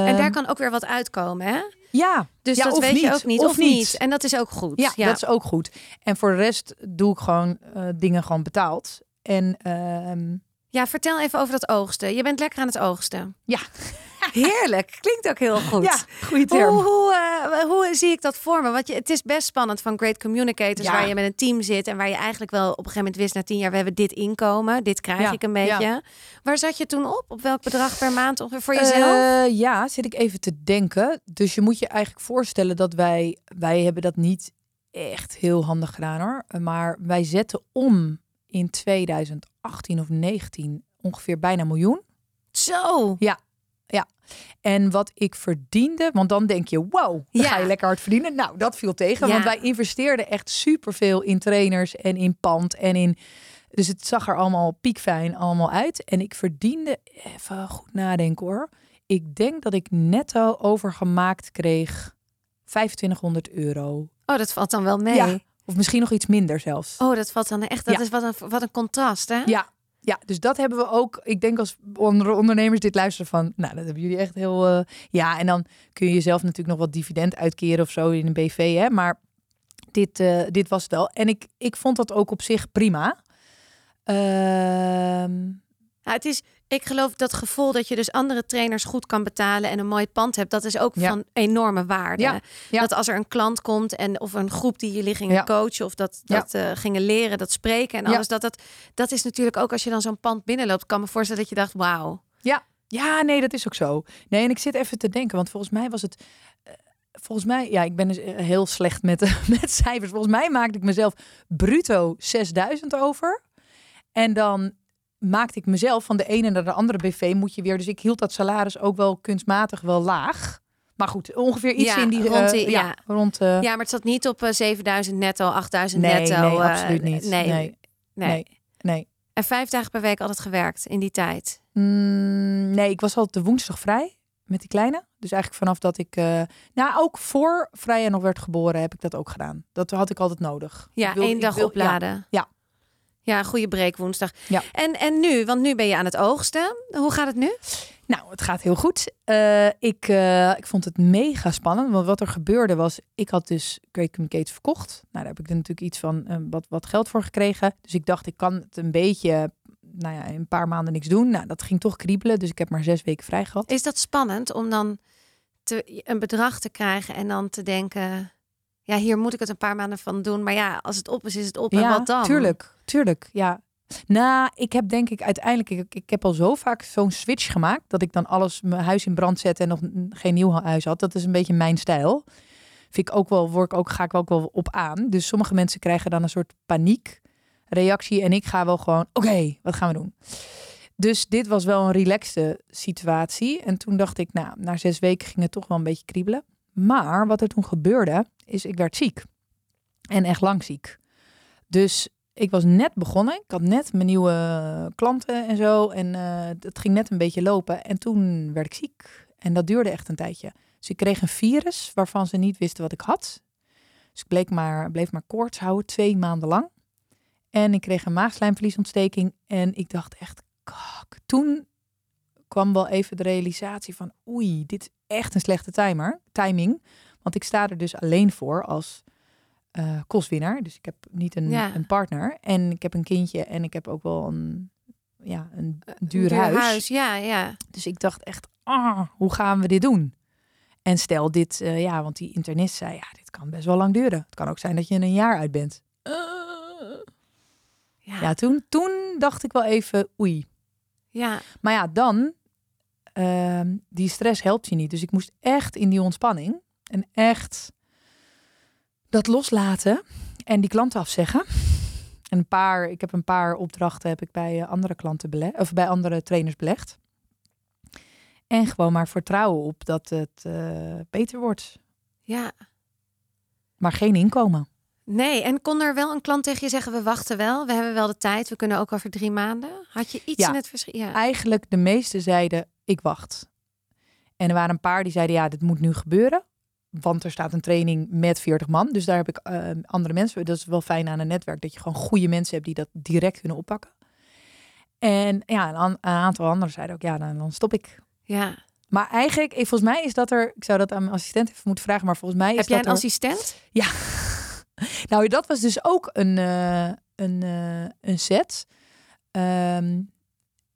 Ehm, daar kan ook weer wat uitkomen, hè? ja, Dus Ja, dat weet je ook niet. Of Of, niet. niet. En dat is ook goed. ja, dat is ook goed. En voor de rest doe ik gewoon eh, dingen gewoon betaald. En ehm, Ja, vertel even over dat oogsten. Je bent lekker aan het oogsten. Ja. Heerlijk. Klinkt ook heel goed. ja, goede term. Hoe, hoe, eh, hoe zie ik dat voor me? Want je, het is best spannend van Great Communicators, Ja. waar je met een team zit en waar je eigenlijk wel op een gegeven moment wist na tien jaar, we hebben dit inkomen, dit krijg Ja, ik een beetje. ja. Waar zat je toen op? Op welk bedrag per maand ongeveer voor jezelf? Eh, ja, zit ik even te denken. Dus je moet je eigenlijk voorstellen dat wij, wij hebben dat niet echt heel handig gedaan hoor. Maar wij zetten om in 2018 of 19 ongeveer bijna een miljoen. Zo. En wat ik verdiende, want dan denk je, wow, dan Ja. ga je lekker hard verdienen. Nou, dat viel tegen, Ja. want wij investeerden echt superveel in trainers en in pand en in... Dus het zag er allemaal piekfijn allemaal uit. En ik verdiende, even goed nadenken hoor. Ik denk dat ik netto overgemaakt kreeg 2500 euro. Oh, dat valt dan wel mee. Ja. Of misschien nog iets minder zelfs. Oh, dat valt dan echt. Dat Ja. is wat een, wat een contrast, hè? Ja, ja, dus dat hebben we ook. Ik denk als onder ondernemers dit luisteren van, nou, dat hebben jullie echt heel. eh, ja, en dan kun je jezelf natuurlijk nog wat dividend uitkeren of zo in een BV, hè. Maar dit, eh, dit was het wel. En ik, ik vond dat ook op zich prima. Ehm, het is, ik geloof dat gevoel dat je dus andere trainers goed kan betalen en een mooi pand hebt, dat is ook Ja. van enorme waarde. Ja, ja. Dat als er een klant komt en of een groep die jullie gingen Ja. coachen of dat, Ja. dat eh, gingen leren, dat spreken en Ja. alles, dat, dat, dat is natuurlijk ook als je dan zo'n pand binnenloopt, kan me voorstellen dat je dacht, wauw. Ja, nee, dat is ook zo. Nee, en ik zit even te denken, want volgens mij was het. eh, volgens mij, ja, ik ben dus eh, heel slecht met, met cijfers. Volgens mij maakte ik mezelf bruto 6000 over. En dan maakte ik mezelf van de ene naar de andere BV moet je weer. Dus ik hield dat salaris ook wel kunstmatig wel laag. Maar goed, ongeveer iets Ja, in die rond eh, ja, ja. rond. eh, Ja, maar het zat niet op eh, 7000 netto, 8000 nee, netto. nee, eh, absoluut niet. Nee, nee, nee. En vijf dagen per week altijd gewerkt in die tijd. Mm, nee, ik was altijd de woensdag vrij met die kleine. Dus eigenlijk vanaf dat ik, eh, nou ook voor Freya nog werd geboren, heb ik dat ook gedaan. Dat had ik altijd nodig. Ja, Ik wilde- één dag wil- opladen. ja. Ja, goede breekwoensdag. Ja. En, en nu, want nu ben je aan het oogsten. Hoe gaat het nu? Nou, het gaat heel goed. Eh, ik, eh, ik vond het mega spannend. Want wat er gebeurde was, ik had dus Great Communicates verkocht. Nou, daar heb ik er natuurlijk iets van eh, wat, wat geld voor gekregen. Dus ik dacht, ik kan het een beetje, nou ja, in een paar maanden niks doen. Nou, dat ging toch kriebelen. Dus ik heb maar zes weken vrij gehad. Is dat spannend om dan te, een bedrag te krijgen en dan te denken... Ja, hier moet ik het een paar maanden van doen. Maar ja, als het op is, is het op. en wat dan? tuurlijk, tuurlijk, ja. Nou, ik heb denk ik uiteindelijk, ik, ik heb al zo vaak zo'n switch gemaakt dat ik dan alles, mijn huis in brand zet en nog geen nieuw huis had. Dat is een beetje mijn stijl. Vind ik ook wel, word ik ook, ga ik ook wel op aan. Dus sommige mensen krijgen dan een soort paniekreactie en ik ga wel gewoon, oké, wat gaan we doen? Dus dit was wel een relaxte situatie. En toen dacht ik, nou, na zes weken ging het toch wel een beetje kriebelen. Maar wat er toen gebeurde, is ik werd ziek. En echt lang ziek. Dus ik was net begonnen. Ik had net mijn nieuwe klanten en zo. En eh het ging net een beetje lopen. En toen werd ik ziek. En dat duurde echt een tijdje. Dus ik kreeg een virus waarvan ze niet wisten wat ik had. Dus ik bleek maar, bleef maar koorts houden, twee maanden lang. En ik kreeg een maagslijmvliesontsteking. En ik dacht echt, kak. Toen kwam wel even de realisatie van... oei, dit is echt een slechte timer, timing. Want ik sta er dus alleen voor als eh kostwinnaar. Dus ik heb niet een, Ja. een partner. En ik heb een kindje en ik heb ook wel een, ja, een Een duur, huis. Ja, ja. Dus ik dacht echt, ah, hoe gaan we dit doen? En stel dit, eh, ja, want die internist zei, ja, dit kan best wel lang duren. Het kan ook zijn dat je een jaar uit bent. Eh. Ja. Ja, toen, toen dacht ik wel even, oei. Ja. Maar ja, dan, ehm, die stress helpt je niet. Dus ik moest echt in die ontspanning en echt dat loslaten en die klanten afzeggen. En een paar, ik heb een paar opdrachten heb ik bij eh, andere klanten belegd, of bij andere trainers belegd. En gewoon maar vertrouwen op dat het eh, beter wordt. ja. Maar geen inkomen. Nee, en kon er wel een klant tegen je zeggen: we wachten wel, we hebben wel de tijd, we kunnen ook over drie maanden? Had je iets Ja. in het verschil? Ja. Eigenlijk de meeste zeiden, ik wacht. En er waren een paar die zeiden, ja, dit moet nu gebeuren. Want er staat een training met 40 man. Dus daar heb ik eh, andere mensen. Dat is wel fijn aan een netwerk. Dat je gewoon goede mensen hebt die dat direct kunnen oppakken. En ja, een, an- een aantal anderen zeiden ook, ja, dan, dan stop ik. ja. Maar eigenlijk, volgens mij is dat er... Ik zou dat aan mijn assistent even moeten vragen. Maar volgens mij is Heb jij dat een er... assistent? Ja. nou, dat was dus ook een, eh, een, eh, een set. Ehm,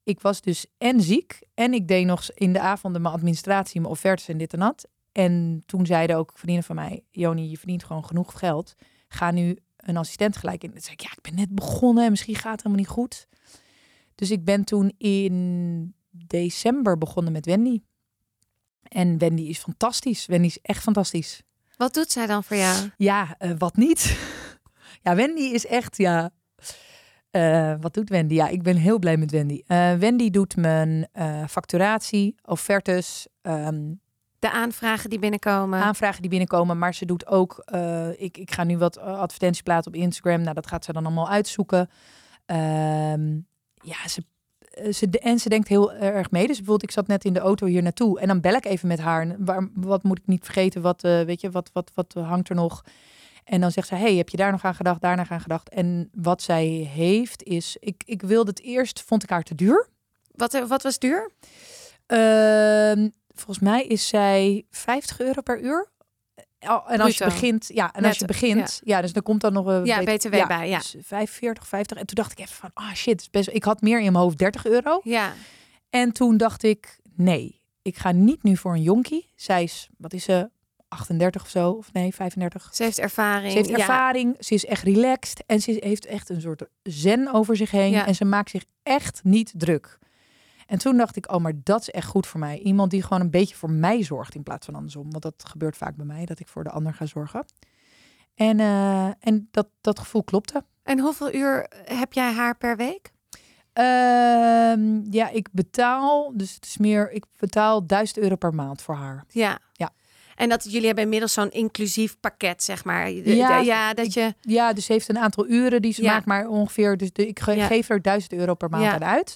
ik was dus en ziek en ik deed nog in de avonden mijn administratie, mijn offertes en dit en dat. En toen zeiden ook vrienden van mij, Joni, je verdient gewoon genoeg geld. Ga nu een assistent gelijk in. Toen zei ik, ja, ik ben net begonnen en misschien gaat het helemaal niet goed. Dus ik ben toen in december begonnen met Wendy. En Wendy is fantastisch. Wendy is echt fantastisch. Wat doet zij dan voor jou? Ja, eh, wat niet? ja, Wendy is echt, ja. Eh, wat doet Wendy? Ja, ik ben heel blij met Wendy. Eh, Wendy doet mijn facturatie, offertes, ehm, De aanvragen die binnenkomen. aanvragen die binnenkomen. Maar ze doet ook, ik, ik ga nu wat advertenties plaatsen op Instagram. Nou, dat gaat ze dan allemaal uitzoeken. Ehm, ja, ze, eh, ze, en ze denkt heel erg mee. Dus bijvoorbeeld, ik zat net in de auto hier naartoe. En dan bel ik even met haar. Waar, wat moet ik niet vergeten? Wat, eh, weet je, wat, wat, wat hangt er nog? En dan zegt ze, hey, heb je daar nog aan gedacht, daar nog aan gedacht? En wat zij heeft is, ik, ik wilde het eerst, vond ik haar te duur. Wat, eh, wat was duur? Ehm, volgens mij is zij 50 euro per uur. Oh, en als je Bruto. begint, ja, en als je begint, ja. dus dan komt dan nog een Ja, BTW bij, ja. Dus 45, 50. En toen dacht ik even van, ah shit, is best, ik had meer in mijn hoofd 30 euro. Ja. En toen dacht ik, nee, ik ga niet nu voor een jonkie. Zij is, wat is ze, 38 of zo, of nee, 35. Ze heeft ervaring. Ze heeft Ja. ervaring, ze is echt relaxed en ze heeft echt een soort zen over zich heen. Ja. En ze maakt zich echt niet druk. En toen dacht ik, oh, maar dat is echt goed voor mij. Iemand die gewoon een beetje voor mij zorgt in plaats van andersom. Want dat gebeurt vaak bij mij, dat ik voor de ander ga zorgen. En, uh, en dat, dat gevoel klopte. En hoeveel uur heb jij haar per week? Uh, ja, ik betaal, dus het is meer, ik betaal 1000 euro per maand voor haar. Ja. Ja. En dat jullie hebben inmiddels zo'n inclusief pakket, zeg maar. Ja, ja dat je. Ja, dus ze heeft een aantal uren die ze Ja. maakt, maar ongeveer. Dus de, ik ge- Ja. geef er 1000 euro per maand Ja. aan uit.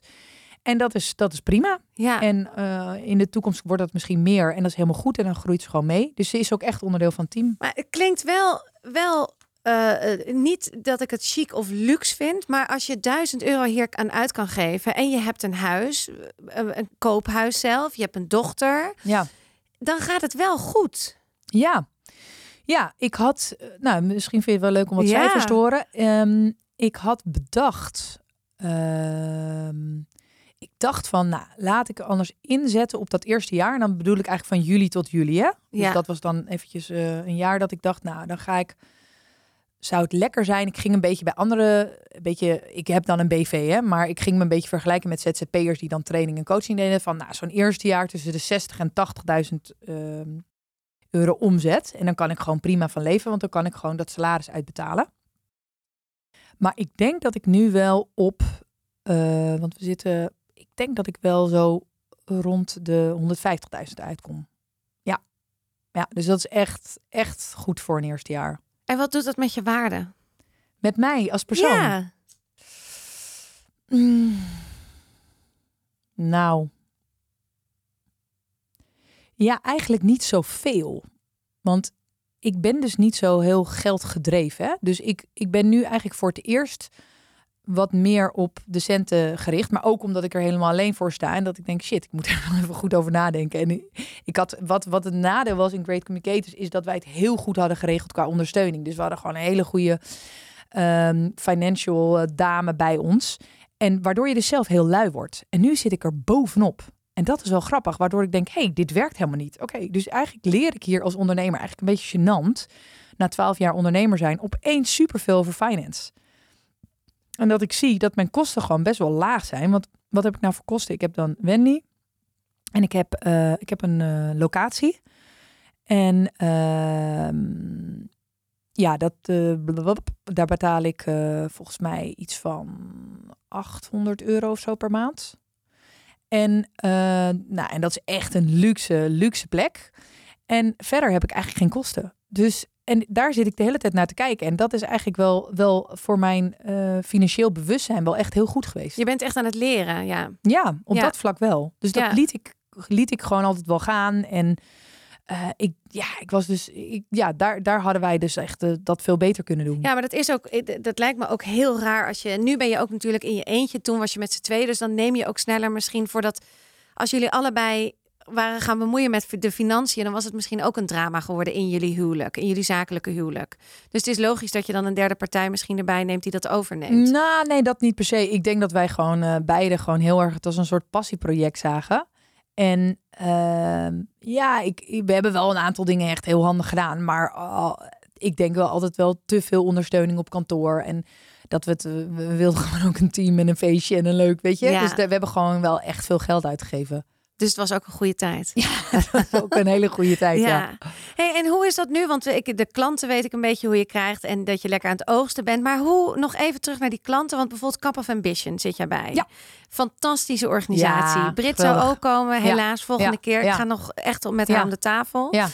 En dat is, dat is prima. Ja. En eh, in de toekomst wordt dat misschien meer. En dat is helemaal goed. En dan groeit ze gewoon mee. Dus ze is ook echt onderdeel van het team. Maar het klinkt wel, wel eh, eh, niet dat ik het chic of luxe vind, maar als je 1000 euro hier aan uit kan geven en je hebt een huis, een koophuis zelf, je hebt een dochter, Ja. dan gaat het wel goed. Ja. Ja, ik had... Nou, misschien vind je het wel leuk om wat Ja. cijfers te horen. Ehm, ik had bedacht... ehm, ik dacht van, nou, laat ik er anders inzetten op dat eerste jaar. En dan bedoel ik eigenlijk van juli tot juli, hè? Dus Ja. dat was dan eventjes eh, een jaar dat ik dacht, nou, dan ga ik... Zou het lekker zijn? Ik ging een beetje bij andere, een beetje, ik heb dan een BV, hè, maar ik ging me een beetje vergelijken met ZZP'ers die dan training en coaching deden. Van, nou, zo'n eerste jaar tussen de 60 en 80.000 ehm, euro omzet. En dan kan ik gewoon prima van leven, want dan kan ik gewoon dat salaris uitbetalen. Maar ik denk dat ik nu wel op, eh, want we zitten, denk dat ik wel zo rond de 150.000 uitkom. Ja. ja, dus dat is echt, echt goed voor een eerste jaar. En wat doet dat met je waarde? Met mij als persoon. Ja. Mm. Nou. Ja, eigenlijk niet zoveel. Want ik ben dus niet zo heel geldgedreven. Hè? Dus ik, ik ben nu eigenlijk voor het eerst wat meer op de centen gericht. Maar ook omdat ik er helemaal alleen voor sta. En dat ik denk, shit, ik moet er wel even goed over nadenken. En ik had, wat, wat het nadeel was in Great Communicators... is dat wij het heel goed hadden geregeld qua ondersteuning. Dus we hadden gewoon een hele goede ehm, financial eh, dame bij ons. En waardoor je dus zelf heel lui wordt. En nu zit ik er bovenop. En dat is wel grappig, waardoor ik denk, hey, dit werkt helemaal niet. Oké, dus eigenlijk leer ik hier als ondernemer eigenlijk een beetje gênant... na twaalf jaar ondernemer zijn, opeens superveel over finance. En dat ik zie dat mijn kosten gewoon best wel laag zijn. Want wat heb ik nou voor kosten? Ik heb dan Wendy. En ik heb, eh, ik heb een eh, locatie. En ehm, ja, dat, eh, daar betaal ik volgens mij iets van 800 euro of zo per maand. En, nou, en dat is echt een luxe, luxe plek. En verder heb ik eigenlijk geen kosten. Dus en daar zit ik de hele tijd naar te kijken. En dat is eigenlijk wel, wel voor mijn eh, financieel bewustzijn wel echt heel goed geweest. Je bent echt aan het leren, ja. Ja, op Ja. dat vlak wel. Dus dat Ja. liet, ik, liet ik gewoon altijd wel gaan. En eh, ik, ja, ik was dus, ik, ja, daar, daar hadden wij dus echt eh, dat veel beter kunnen doen. Ja, maar dat is ook, dat lijkt me ook heel raar als je. Nu ben je ook natuurlijk in je eentje. Toen was je met z'n tweeën. Dus dan neem je ook sneller misschien voordat. Als jullie allebei waren gaan bemoeien met de financiën, dan was het misschien ook een drama geworden in jullie huwelijk, in jullie zakelijke huwelijk. Dus het is logisch dat je dan een derde partij misschien erbij neemt die dat overneemt. Nou, nee, dat niet per se. Ik denk dat wij gewoon eh, beide gewoon heel erg het als een soort passieproject zagen. En ehm, ja, ik, we hebben wel een aantal dingen echt heel handig gedaan. Maar ik denk wel altijd wel te veel ondersteuning op kantoor. En dat we het, eh, we wilden gewoon ook een team en een feestje en een leuk, weet je. Ja. Dus we hebben gewoon wel echt veel geld uitgegeven. Dus het was ook een goede tijd. Dat is ook een hele goede tijd, ja. Ja. Hey, en hoe is dat nu? Want ik, de klanten weet ik een beetje hoe je krijgt en dat je lekker aan het oogsten bent. Maar hoe, nog even terug naar die klanten. Want bijvoorbeeld Cup of Ambition zit jij bij. Ja. Fantastische organisatie. Ja, Brit zou ook komen, helaas, volgende ja, keer. Ik ja. ga nog echt met Ja. haar om de tafel. Ja.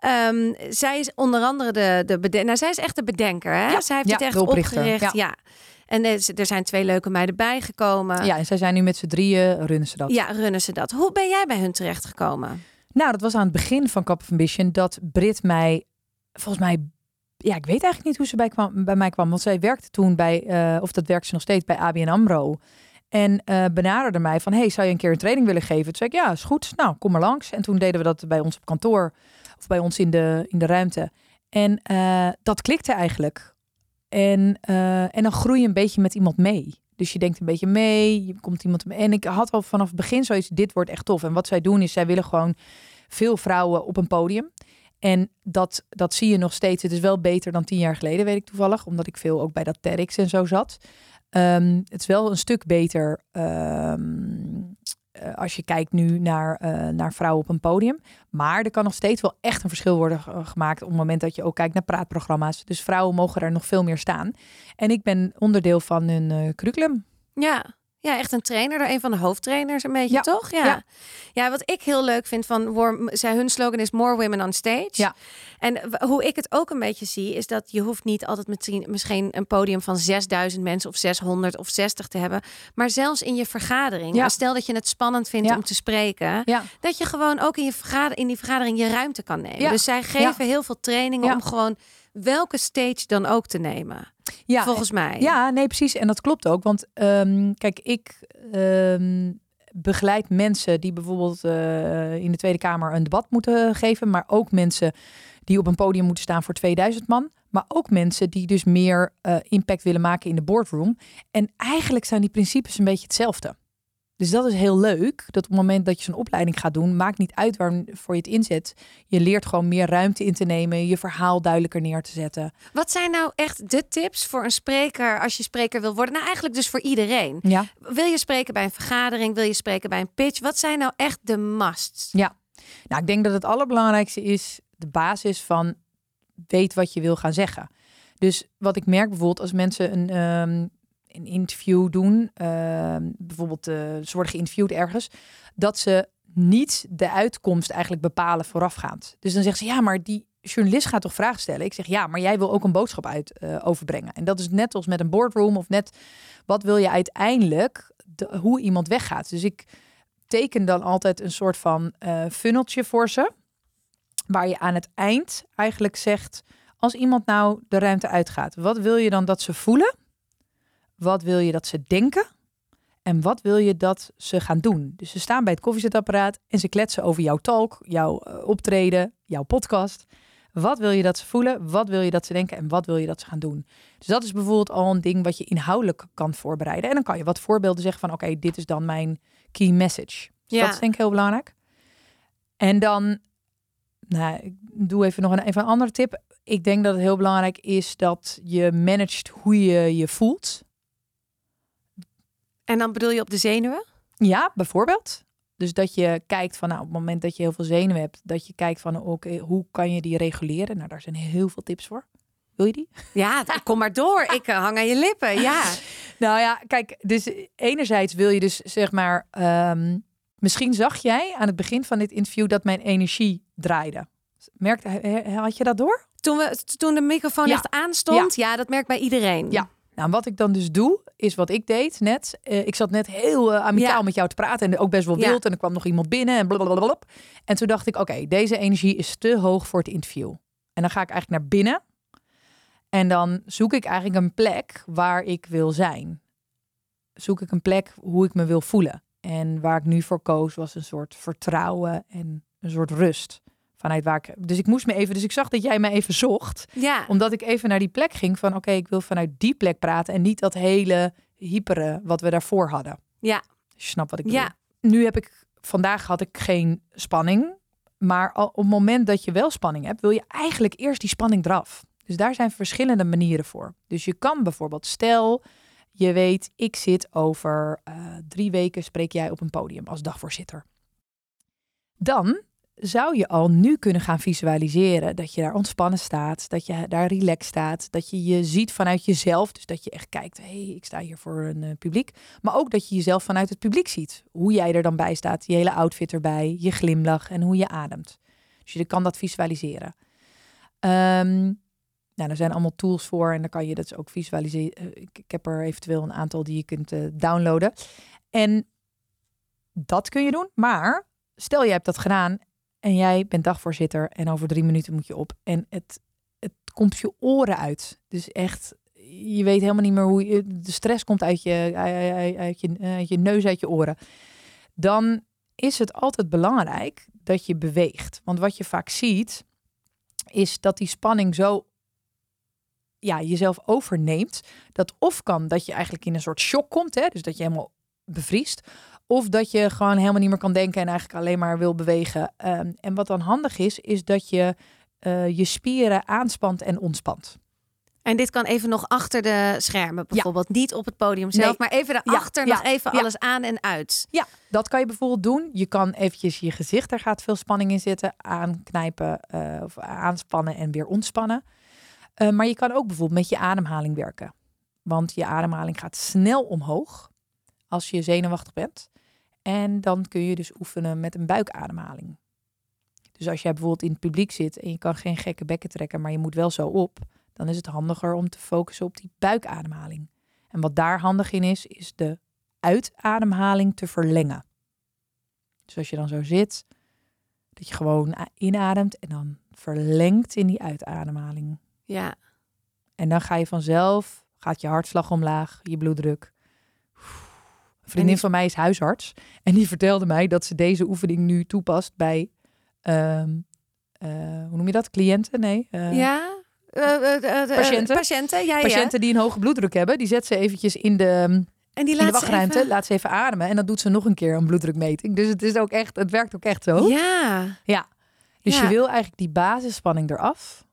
Ehm, zij is onder andere de, de beden- nou, zij is echt de bedenker. Hè? Ja, Zij heeft ja, het echt opgericht. Ja. En er, er zijn twee leuke meiden bijgekomen. Ja, en zij zijn nu met z'n drieën, runnen ze dat. Ja, runnen ze dat. Hoe ben jij bij hun terechtgekomen? Nou, dat was aan het begin van Cup of Ambition dat Brit mij, volgens mij, ja, ik weet eigenlijk niet hoe ze bij, kwam, bij mij kwam. Want zij werkte toen bij, eh, of dat werkt ze nog steeds bij ABN AMRO. En eh, benaderde mij van, hey, zou je een keer een training willen geven? Toen zei ik, ja, is goed. Nou, kom maar langs. En toen deden we dat bij ons op kantoor, of bij ons in de, in de ruimte. En eh, dat klikte eigenlijk. En, eh, en dan groei je een beetje met iemand mee. Dus je denkt een beetje mee, je komt iemand mee. En ik had al vanaf het begin zoiets, dit wordt echt tof. En wat zij doen is, zij willen gewoon veel vrouwen op een podium. En dat, dat zie je nog steeds. Het is wel beter dan tien jaar geleden, weet ik toevallig. Omdat ik veel ook bij dat TEDx en zo zat. Ehm, het is wel een stuk beter ehm, eh, eh, als je kijkt nu naar, eh, naar vrouwen op een podium. Maar er kan nog steeds wel echt een verschil worden ge- gemaakt op het moment dat je ook kijkt naar praatprogramma's. Dus vrouwen mogen er nog veel meer staan. En ik ben onderdeel van hun eh, curriculum. Ja. Ja, echt een trainer, een van de hoofdtrainers een beetje, Ja, toch? Ja. ja. ja. wat ik heel leuk vind van zij, hun slogan is More Women on Stage. Ja. En hoe ik het ook een beetje zie, is dat je hoeft niet altijd misschien, misschien een podium van 6000 mensen of 600 of 60 te hebben. Maar zelfs in je vergadering, Ja. stel dat je het spannend vindt om te spreken, dat je gewoon ook in, je vergader, in die vergadering je ruimte kan nemen. Ja. Dus zij geven heel veel trainingen om gewoon welke stage dan ook te nemen. Ja, volgens mij. Ja, nee, precies. En dat klopt ook. Want ehm, kijk, ik ehm, begeleid mensen die bijvoorbeeld eh, in de Tweede Kamer een debat moeten geven. Maar ook mensen die op een podium moeten staan voor 2000 man. Maar ook mensen die dus meer eh, impact willen maken in de boardroom. En eigenlijk zijn die principes een beetje hetzelfde. Dus dat is heel leuk. Dat op het moment dat je zo'n opleiding gaat doen, maakt niet uit waarvoor je het inzet. Je leert gewoon meer ruimte in te nemen, je verhaal duidelijker neer te zetten. Wat zijn nou echt de tips voor een spreker als je spreker wil worden? Nou, eigenlijk dus voor iedereen. Ja. Wil je spreken bij een vergadering? Wil je spreken bij een pitch? Wat zijn nou echt de musts? Ja, nou, ik denk dat het allerbelangrijkste is de basis van weet wat je wil gaan zeggen. Dus wat ik merk bijvoorbeeld als mensen een, ehm, een interview doen, ehm, bijvoorbeeld eh, ze worden geïnterviewd ergens, dat ze niet de uitkomst eigenlijk bepalen voorafgaand. Dus dan zeggen ze ja, maar die journalist gaat toch vragen stellen. Ik zeg ja, maar jij wil ook een boodschap uit eh, overbrengen. En dat is net als met een boardroom of net wat wil je uiteindelijk de, hoe iemand weggaat. Dus ik teken dan altijd een soort van eh funneltje voor ze. Waar je aan het eind eigenlijk zegt, als iemand nou de ruimte uitgaat, wat wil je dan dat ze voelen? Wat wil je dat ze denken? En wat wil je dat ze gaan doen? Dus ze staan bij het koffiezetapparaat en ze kletsen over jouw talk, jouw eh, optreden, jouw podcast. Wat wil je dat ze voelen? Wat wil je dat ze denken? En wat wil je dat ze gaan doen? Dus dat is bijvoorbeeld al een ding wat je inhoudelijk kan voorbereiden. En dan kan je wat voorbeelden zeggen van oké, dit is dan mijn key message. Dus Ja. dat is denk ik heel belangrijk. En dan, nou, ik doe even nog een, even een andere tip. Ik denk dat het heel belangrijk is dat je managt hoe je je voelt. En dan bedoel je op de zenuwen? Ja, bijvoorbeeld. Dus dat je kijkt van, nou, op het moment dat je heel veel zenuwen hebt, dat je kijkt van, oké, hoe kan je die reguleren? Nou, daar zijn heel veel tips voor. Wil je die? Ja, kom maar door. Ik eh, hang aan je lippen. Ja. Nou ja, kijk, dus enerzijds wil je dus zeg maar, ehm, misschien zag jij aan het begin van dit interview dat mijn energie draaide. Merkte, had je dat door? Toen, we, toen de microfoon Ja. echt aanstond, ja. dat merkt bij iedereen. Ja. Nou, wat ik dan dus doe, is wat ik deed net. Eh, ik zat net heel eh, amicaal Ja. met jou te praten en ook best wel Ja. wild. En er kwam nog iemand binnen en blablabla. En toen dacht ik, oké, deze energie is te hoog voor het interview. En dan ga ik eigenlijk naar binnen. En dan zoek ik eigenlijk een plek waar ik wil zijn. Zoek ik een plek hoe ik me wil voelen. En waar ik nu voor koos was een soort vertrouwen en een soort rust. Vanuit waar ik. Dus ik moest me even. Dus ik zag dat jij me even zocht Ja. omdat ik even naar die plek ging van oké, ik wil vanuit die plek praten en niet dat hele hypere wat we daarvoor hadden. Ja. Als je snapt wat ik bedoel. Ja. Nu heb ik, vandaag had ik geen spanning, maar op het moment dat je wel spanning hebt, wil je eigenlijk eerst die spanning eraf. Dus daar zijn verschillende manieren voor. Dus je kan bijvoorbeeld, stel je weet, ik zit over eh, drie weken, spreek jij op een podium als dagvoorzitter. Dan zou je al nu kunnen gaan visualiseren dat je daar ontspannen staat, dat je daar relaxed staat, dat je je ziet vanuit jezelf, dus dat je echt kijkt, hé, hey, ik sta hier voor een eh, publiek, maar ook dat je jezelf vanuit het publiek ziet, hoe jij er dan bij staat, je hele outfit erbij, je glimlach en hoe je ademt. Dus je kan dat visualiseren. Ehm, nou, er zijn allemaal tools voor en dan kan je dat ook visualiseren. Eh, Ik, heb er eventueel een aantal die je kunt eh, downloaden. En dat kun je doen, maar stel jij hebt dat gedaan en jij bent dagvoorzitter en over drie minuten moet je op. En het, het komt je oren uit. Dus echt, je weet helemaal niet meer hoe je... De stress komt uit je, uit, je, uit je neus, uit je oren. Dan is het altijd belangrijk dat je beweegt. Want wat je vaak ziet, is dat die spanning zo ja, jezelf overneemt. Dat of kan dat je eigenlijk in een soort shock komt. Hè? Dus dat je helemaal bevriest. Of dat je gewoon helemaal niet meer kan denken en eigenlijk alleen maar wil bewegen. Um, en wat dan handig is, is dat je uh, je spieren aanspant en ontspant. En dit kan even nog achter de schermen bijvoorbeeld. Niet op het podium zelf, Nee. maar even Ja, daarachter ja, nog even alles aan en uit. Ja, dat kan je bijvoorbeeld doen. Je kan eventjes je gezicht, daar gaat veel spanning in zitten, aanknijpen eh, of aanspannen en weer ontspannen. Eh, maar je kan ook bijvoorbeeld met je ademhaling werken. Want je ademhaling gaat snel omhoog als je zenuwachtig bent. En dan kun je dus oefenen met een buikademhaling. Dus als jij bijvoorbeeld in het publiek zit en je kan geen gekke bekken trekken, maar je moet wel zo op, dan is het handiger om te focussen op die buikademhaling. En wat daar handig in is, is de uitademhaling te verlengen. Dus als je dan zo zit, dat je gewoon inademt en dan verlengt in die uitademhaling. Ja, En dan ga je vanzelf, gaat je hartslag omlaag, je bloeddruk. Een vriendin die- van mij is huisarts en die vertelde mij dat ze deze oefening nu toepast bij, ehm, eh, hoe noem je dat, cliënten? Nee, eh, ja. Eh, Patiënten? Patiënten, ja, ja. patiënten die een hoge bloeddruk hebben. Die zet ze eventjes in de, En die in de laat ze wachtruimte, even- laat ze even ademen en dan doet ze nog een keer een bloeddrukmeting. Dus het is ook echt, het werkt ook echt zo. Ja, Dus Ja. je wil eigenlijk die basisspanning eraf.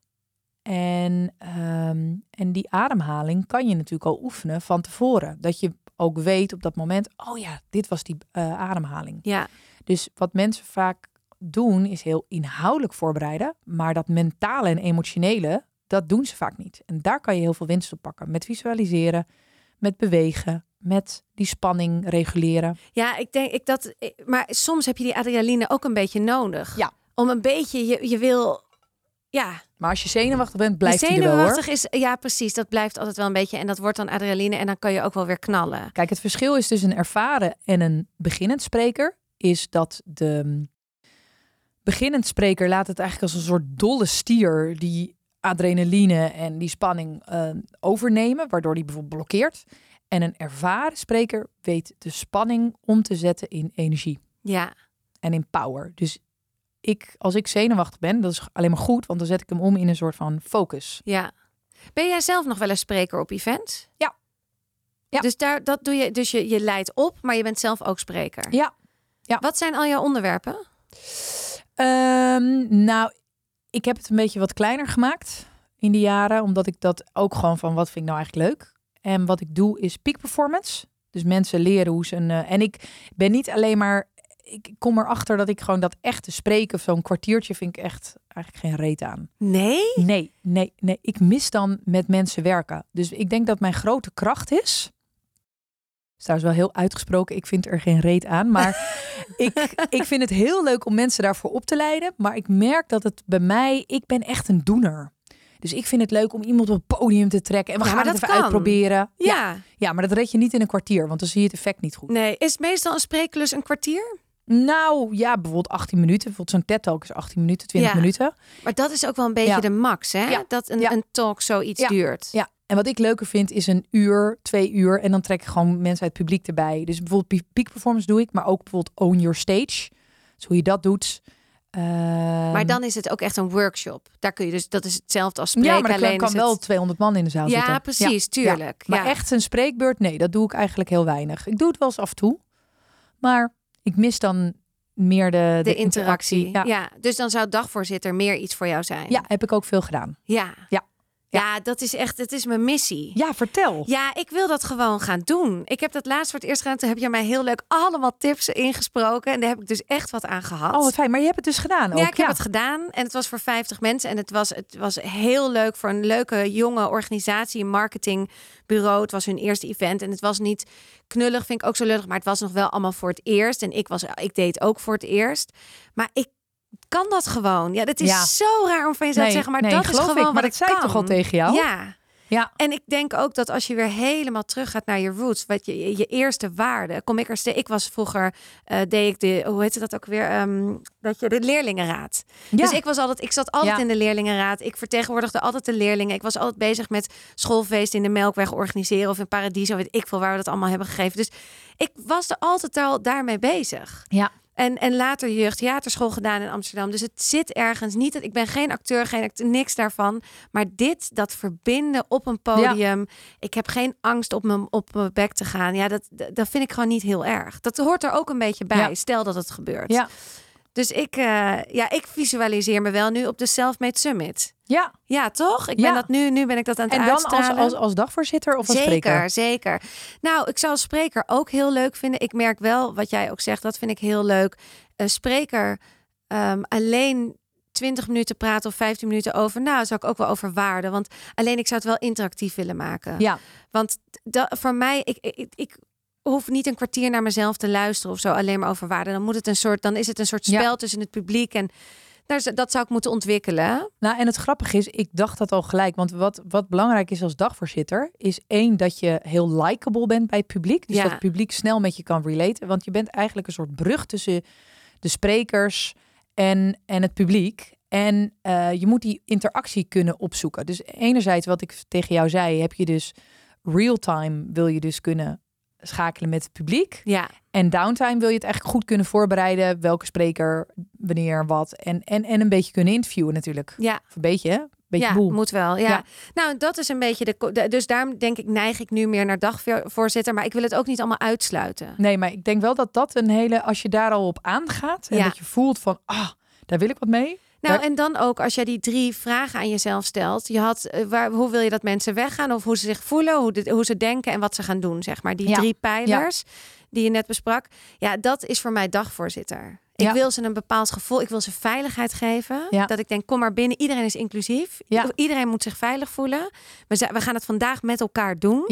En, ehm, en die ademhaling kan je natuurlijk al oefenen van tevoren. Dat je ook weet op dat moment, oh ja, dit was die eh, ademhaling. ja. Dus wat mensen vaak doen, is heel inhoudelijk voorbereiden. Maar dat mentale en emotionele, dat doen ze vaak niet. En daar kan je heel veel winst op pakken. Met visualiseren, met bewegen, met die spanning reguleren. Ja, ik denk ik dat. Maar soms heb je die adrenaline ook een beetje nodig. Ja. Om een beetje, je, je wil. Ja, Maar als je zenuwachtig bent, blijft hij er wel zenuwachtig hoor. is. Ja, precies. Dat blijft altijd wel een beetje. En dat wordt dan adrenaline. En dan kan je ook wel weer knallen. Kijk, het verschil is tussen een ervaren en een beginnend spreker, is dat de mm, beginnend spreker laat het eigenlijk als een soort dolle stier die adrenaline en die spanning eh, overnemen, waardoor die bijvoorbeeld blokkeert. En een ervaren spreker weet de spanning om te zetten in energie Ja, en in power. Dus ik, als ik zenuwachtig ben, dat is alleen maar goed, want dan zet ik hem om in een soort van focus. ja. Ben jij zelf nog wel een spreker op events? Ja. Ja. Dus daar, dat doe je. Dus je, je leidt op, maar je bent zelf ook spreker. Ja. Ja. Wat zijn al jouw onderwerpen? Ehm, nou, ik heb het een beetje wat kleiner gemaakt in die jaren, omdat ik dat ook gewoon van wat vind ik nou eigenlijk leuk. En wat ik doe is peak performance. Dus mensen leren hoe ze een. eh, en ik ben niet alleen maar. Ik kom erachter dat ik gewoon dat echte spreken, zo'n kwartiertje, vind ik echt eigenlijk geen reet aan. Nee? Nee, nee, nee. Ik mis dan met mensen werken. Dus ik denk dat mijn grote kracht is. Is trouwens wel heel uitgesproken. Ik vind er geen reet aan. Maar ik, ik vind het heel leuk om mensen daarvoor op te leiden. Maar ik merk dat het bij mij. Ik ben echt een doener. Dus ik vind het leuk om iemand op het podium te trekken. En we Ja, gaan het dat even kan. uitproberen. Ja. Ja. ja, maar dat red je niet in een kwartier. Want dan zie je het effect niet goed. Nee. Is meestal een spreeklus een kwartier? Nou ja, bijvoorbeeld 18 minuten. Bijvoorbeeld zo'n TED-talk is 18 minuten, 20 Ja. minuten. Maar dat is ook wel een beetje Ja. de max, hè? Ja. Dat een, een talk zoiets duurt. Ja, en wat ik leuker vind is een uur, twee uur. En dan trek ik gewoon mensen uit het publiek erbij. Dus bijvoorbeeld pe- peak performance doe ik. Maar ook bijvoorbeeld own your stage. Dus hoe je dat doet. Ehm, Maar dan is het ook echt een workshop. Daar kun je dus, dat is hetzelfde als spreken. ja, maar alleen kan wel het... 200 man in de zaal Ja, zitten. precies, tuurlijk. Maar ja. echt een spreekbeurt, nee, dat doe ik eigenlijk heel weinig. Ik doe het wel eens af en toe. Maar ik mis dan meer de, de interactie. Ja. Ja. dus dan zou dagvoorzitter meer iets voor jou zijn. ja, heb ik ook veel gedaan. Ja. Ja. Ja, dat is echt, het is mijn missie. Ja, vertel. Ja, ik wil dat gewoon gaan doen. Ik heb dat laatst voor het eerst gedaan. Toen heb je mij heel leuk allemaal tips ingesproken. En daar heb ik dus echt wat aan gehad. Oh, wat fijn. Maar je hebt het dus gedaan ook. Ja, ik heb het gedaan en het was voor 50 mensen. En het was, het was heel leuk voor een leuke jonge organisatie, een marketingbureau. Het was hun eerste event en het was niet knullig, vind ik ook zo lullig. Maar het was nog wel allemaal voor het eerst. En ik, was, ik deed het ook voor het eerst. Maar ik kan dat gewoon. Ja, dat is Ja. zo raar om van jezelf te Nee, zeggen. Maar nee, dat is gewoon ik. Maar dat ik zei kan. toch al tegen jou? Ja. Ja. En ik denk ook dat als je weer helemaal terug gaat naar je roots, wat je, je, eerste waarde, kom ik er steeds. Ik was vroeger, eh, deed ik de, hoe heette dat ook weer? Ehm, dat je de leerlingenraad. Ja. Dus ik was altijd, ik zat altijd Ja. in de leerlingenraad. Ik vertegenwoordigde altijd de leerlingen. Ik was altijd bezig met schoolfeest in de Melkweg organiseren of in Paradiso, weet ik veel waar we dat allemaal hebben gegeven. Dus ik was er altijd al daarmee bezig. Ja. En, en later jeugdtheaterschool gedaan in Amsterdam. Dus het zit ergens niet. dat Ik ben geen acteur, geen acteur, niks daarvan. Maar dit, dat verbinden op een podium. Ik heb geen angst op mijn, op mijn bek te gaan. Ja, dat, dat vind ik gewoon niet heel erg. Dat hoort er ook een beetje bij. Ja. Stel dat het gebeurt. Ja. Dus ik, eh, ja, ik visualiseer me wel nu op de Selfmade Summit. Ja, Ja, toch? Ik ben Ja. dat nu, nu ben ik dat aan het en dan als, als, als dagvoorzitter of als zeker, spreker? zeker. Nou, ik zou als spreker ook heel leuk vinden. Ik merk wel wat jij ook zegt, dat vind ik heel leuk. Een spreker ehm, alleen 20 minuten praten of 15 minuten over. Nou, zou ik ook wel over waarde. Want alleen ik zou het wel interactief willen maken. Ja, Want dat, voor mij, ik, ik, ik hoef niet een kwartier naar mezelf te luisteren of zo, alleen maar over waarde. Dan moet het een soort, dan is het een soort Ja. spel tussen het publiek en dat zou ik moeten ontwikkelen. nou en het grappige is, ik dacht dat al gelijk. Want wat, wat belangrijk is als dagvoorzitter, is één dat je heel likable bent bij het publiek. Dus Ja. dat het publiek snel met je kan relaten. Want je bent eigenlijk een soort brug tussen de sprekers en, en het publiek. En eh, je moet die interactie kunnen opzoeken. Dus enerzijds, wat ik tegen jou zei, heb je dus real-time wil je dus kunnen schakelen met het publiek. Ja, En downtime wil je het eigenlijk goed kunnen voorbereiden. Welke spreker, wanneer, wat. En, en, en een beetje kunnen interviewen natuurlijk. ja. Of een beetje, hè? Beetje ja, boel. moet wel. Ja. Ja. Nou, dat is een beetje de. Dus daarom denk ik, neig ik nu meer naar dagvoorzitter. Maar ik wil het ook niet allemaal uitsluiten. Nee, maar ik denk wel dat dat een hele... Als je daar al op aangaat en Ja. dat je voelt van... Ah, daar wil ik wat mee. Nou, Daar- en dan ook als jij die drie vragen aan jezelf stelt. Je had, eh, waar, hoe wil je dat mensen weggaan? Of hoe ze zich voelen, hoe, de, hoe ze denken en wat ze gaan doen, zeg maar. Die Ja. drie pijlers die je net besprak. Ja, dat is voor mij dagvoorzitter. Ik Ja. wil ze een bepaald gevoel, ik wil ze veiligheid geven. Ja. Dat ik denk, kom maar binnen, iedereen is inclusief. Ja. Iedereen moet zich veilig voelen. We, we gaan het vandaag met elkaar doen.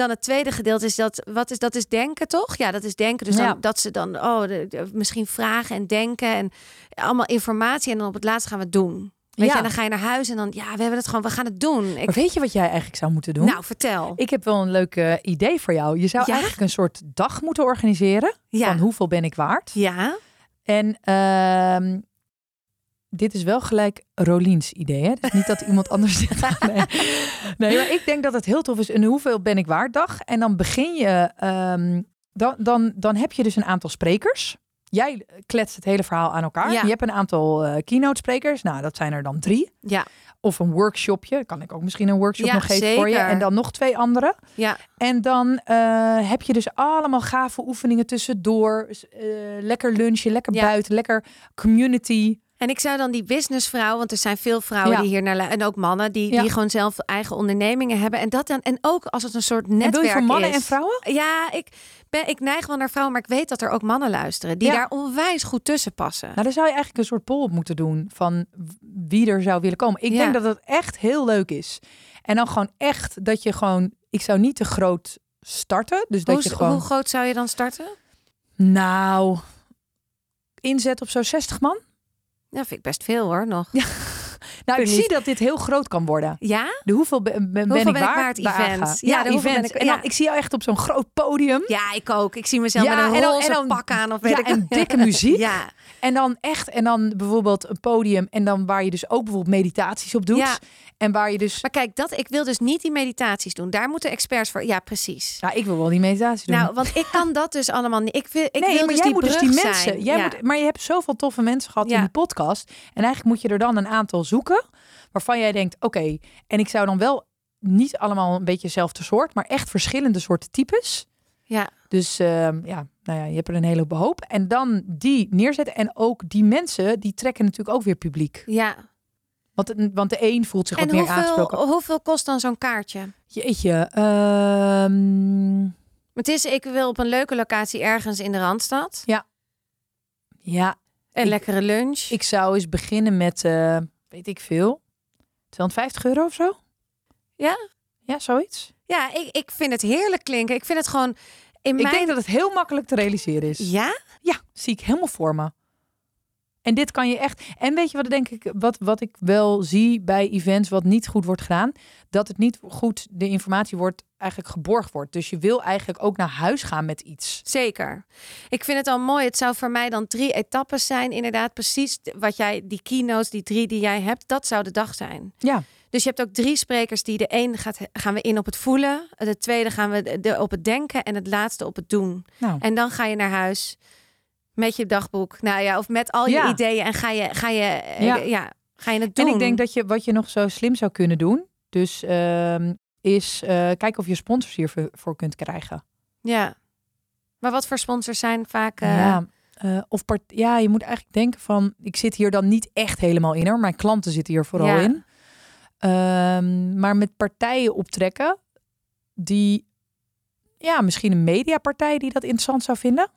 Dan het tweede gedeelte is dat, wat is dat is denken toch? Ja, dat is denken. Dus dan, Ja. dat ze dan, oh, de- de- misschien vragen en denken en allemaal informatie. En dan op het laatste gaan we het doen. Weet Ja. je, en dan ga je naar huis en dan, ja, we hebben het gewoon, we gaan het doen. Ik, maar weet je wat jij eigenlijk zou moeten doen? nou, vertel. Ik heb wel een leuk idee voor jou. Je zou Ja? eigenlijk een soort dag moeten organiseren. Ja. Van hoeveel ben ik waard? Ja, En ehm, dit is wel gelijk Roliens idee. Hè? Dus niet dat iemand anders zegt. Nee. nee, maar ik denk dat het heel tof is. Een hoeveel ben ik waard dag. En dan begin je. ehm, dan, dan, dan heb je dus een aantal sprekers. Jij kletst het hele verhaal aan elkaar. Ja. Je hebt een aantal eh, keynote sprekers. Nou, dat zijn er dan drie. ja, Of een workshopje. Kan ik ook misschien een workshop Ja, nog geven voor je. En dan nog twee andere. ja. En dan eh, heb je dus allemaal gave oefeningen tussendoor. Eh, lekker lunchen, lekker buiten, lekker community. En ik zou dan die businessvrouw, want er zijn veel vrouwen Ja. die hier naar en ook mannen die, Ja. die gewoon zelf eigen ondernemingen hebben. En dat dan en ook als het een soort En netwerk wil je voor mannen is. en vrouwen? Ja, ik, ben, ik neig wel naar vrouwen, maar ik weet dat er ook mannen luisteren die Ja. daar onwijs goed tussen passen. Nou, daar zou je eigenlijk een soort poll op moeten doen van wie er zou willen komen. Ik denk dat het echt heel leuk is. En dan gewoon echt dat je gewoon, ik zou niet te groot starten. Dus dat hoe, je gewoon, hoe groot zou je dan starten? nou, inzet op zo'n 60 man. Ja, vind ik best veel hoor nog. Nou, ik zie dat dit heel groot kan worden. Ja? De hoeveel be- ben, Hoeveel ik ben ik waard? Ja, Ja, ik- En dan, ja. ik zie jou echt op zo'n groot podium. Ja, ik ook. Ik zie mezelf Ja, met een roze en dan- pak aan of weet Ja, ik en dikke muziek. Ja, En dan echt, en dan bijvoorbeeld een podium. En dan waar je dus ook bijvoorbeeld meditaties op doet. Ja. En waar je dus. maar kijk, dat, ik wil dus niet die meditaties doen. Daar moeten experts voor. Ja, precies. Nou, ik wil wel die meditatie doen. Nou, want ik kan dat dus allemaal niet. Ik wil, ik nee, wil maar dus jij die moet dus die mensen. Jij ja. moet, maar je hebt zoveel toffe mensen gehad Ja. in die podcast. En eigenlijk moet je er dan een aantal zoeken. Waarvan jij denkt, oké. en ik zou dan wel niet allemaal een beetje hetzelfde soort. Maar echt verschillende soorten types. ja. Dus ehm, ja, nou ja, je hebt er een hele hoop. En dan die neerzetten. En ook die mensen, die trekken natuurlijk ook weer publiek. ja. Want, want de een voelt zich En wat meer hoeveel, aangesproken. hoeveel kost dan zo'n kaartje? Jeetje. ehm, Het is, ik wil op een leuke locatie ergens in de Randstad. ja, Een Ik- lekkere lunch. ik zou eens beginnen met, eh, weet ik veel, 250 euro of zo. Ja? Ja, zoiets. ja, ik, ik vind het heerlijk klinken. Ik vind het gewoon in Ik mijn... denk dat het heel makkelijk te realiseren is. Ja? Ja, zie ik helemaal voor me. En dit kan je echt. En weet je wat denk ik, wat, wat ik wel zie bij events wat niet goed wordt gedaan, dat het niet goed de informatie wordt eigenlijk geborgd wordt. Dus je wil eigenlijk ook naar huis gaan met iets. Zeker. Ik vind het al mooi. Het zou voor mij dan drie etappes zijn. Inderdaad, precies wat jij, die keynotes, die drie die jij hebt, dat zou de dag zijn. Ja, Dus je hebt ook drie sprekers die de een gaat, gaan we in op het voelen, de tweede gaan we de, op het denken en het laatste op het doen. nou. En dan ga je naar huis met je dagboek, nou ja, of met al je Ja. ideeën en ga je, ga je, eh, Ja. ja. ga je het doen. En ik denk dat je wat je nog zo slim zou kunnen doen, dus ehm, is eh, kijken of je sponsors hiervoor voor kunt krijgen. ja. Maar wat voor sponsors zijn vaak? eh, ja, of part, ja, je moet eigenlijk denken van, ik zit hier dan niet echt helemaal in hoor. Mijn klanten zitten hier vooral Ja. in. Ehm, maar met partijen optrekken die, ja, misschien een mediapartij die dat interessant zou vinden.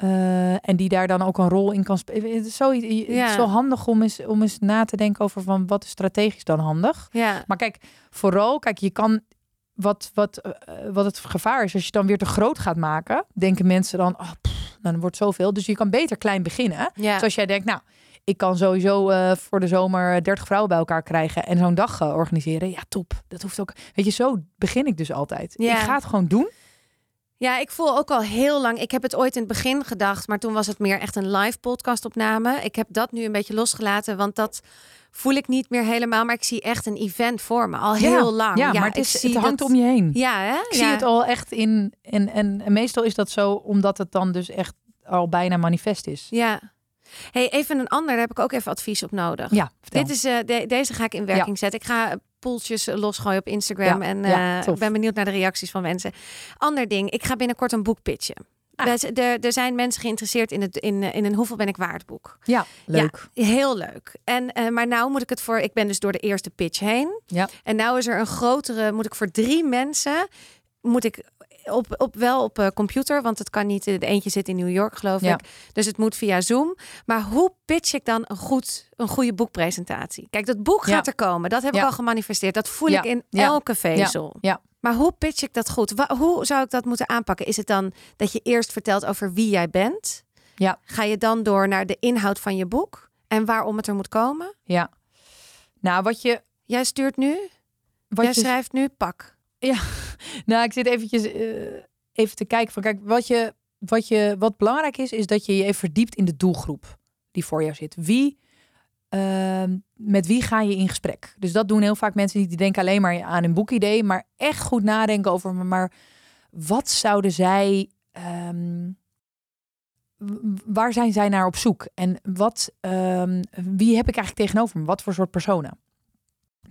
Eh, en die daar dan ook een rol in kan spelen. Het is, zo, het is handig om eens, om eens na te denken over van wat is strategisch dan handig. Ja. Maar kijk, vooral, kijk, je kan wat, wat, eh, wat het gevaar is als je het dan weer te groot gaat maken, denken mensen dan, oh, pff, dan wordt zoveel. Dus je kan beter klein beginnen. Ja. Zoals jij denkt, nou, ik kan sowieso eh, voor de zomer 30 vrouwen bij elkaar krijgen en zo'n dag organiseren. Ja, top. Dat hoeft ook. Weet je, zo begin ik dus altijd. Ja. Ik ga het gewoon doen. Ja, ik voel ook al heel lang. Ik heb het ooit in het begin gedacht, maar toen was het meer echt een live podcastopname. Ik heb dat nu een beetje losgelaten, want dat voel ik niet meer helemaal. Maar ik zie echt een event voor me al heel lang. Ja, maar het, is, het hangt dat- om je heen. Ja, hè? Ik zie het al echt in. En, en, en meestal is dat zo omdat het dan dus echt al bijna manifest is. Ja. Hey, even een ander, daar heb ik ook even advies op nodig. Ja, vertel. Dit is, eh, de- deze ga ik in werking zetten. Ik ga poeltjes eh, losgooien op Instagram. Ja, en ja, eh, ik ben benieuwd naar de reacties van mensen. Ander ding, ik ga binnenkort een boek pitchen. Ah. We- Er, er zijn mensen geïnteresseerd in, het, in, eh, in een Hoeveel ben ik waard boek. Ja, leuk. Heel leuk. En, eh, maar nou moet ik het voor... Ik ben dus door de eerste pitch heen. Ja. En nou is er een grotere... Moet ik voor drie mensen... Moet ik op, op, wel op eh, computer, want het kan niet. De eentje zit in New York, geloof Ja. ik. Dus het moet via Zoom. Maar hoe pitch ik dan een, goed, een goede boekpresentatie? Kijk, dat boek Ja. gaat er komen. Dat heb ik Ja. al gemanifesteerd. Dat voel Ja. ik in Ja. elke vezel. Ja. Maar hoe pitch ik dat goed? Hoe zou ik dat moeten aanpakken? Is het dan dat je eerst vertelt over wie jij bent? Ja. Ga je dan door naar de inhoud van je boek en waarom het er moet komen? Ja. Nou, wat je. Jij stuurt nu, Wat jij je schrijft nu, pak. Nou, ik zit eventjes eh, even te kijken van kijk, wat je, wat je, wat belangrijk is, is dat je je even verdiept in de doelgroep die voor jou zit. Wie, ehm, met wie ga je in gesprek? Dus dat doen heel vaak mensen niet. Die denken alleen maar aan een boekidee, maar echt goed nadenken over, maar wat zouden zij, w- waar zijn zij naar op zoek? En wat, ehm, wie heb ik eigenlijk tegenover me? Wat voor soort personen?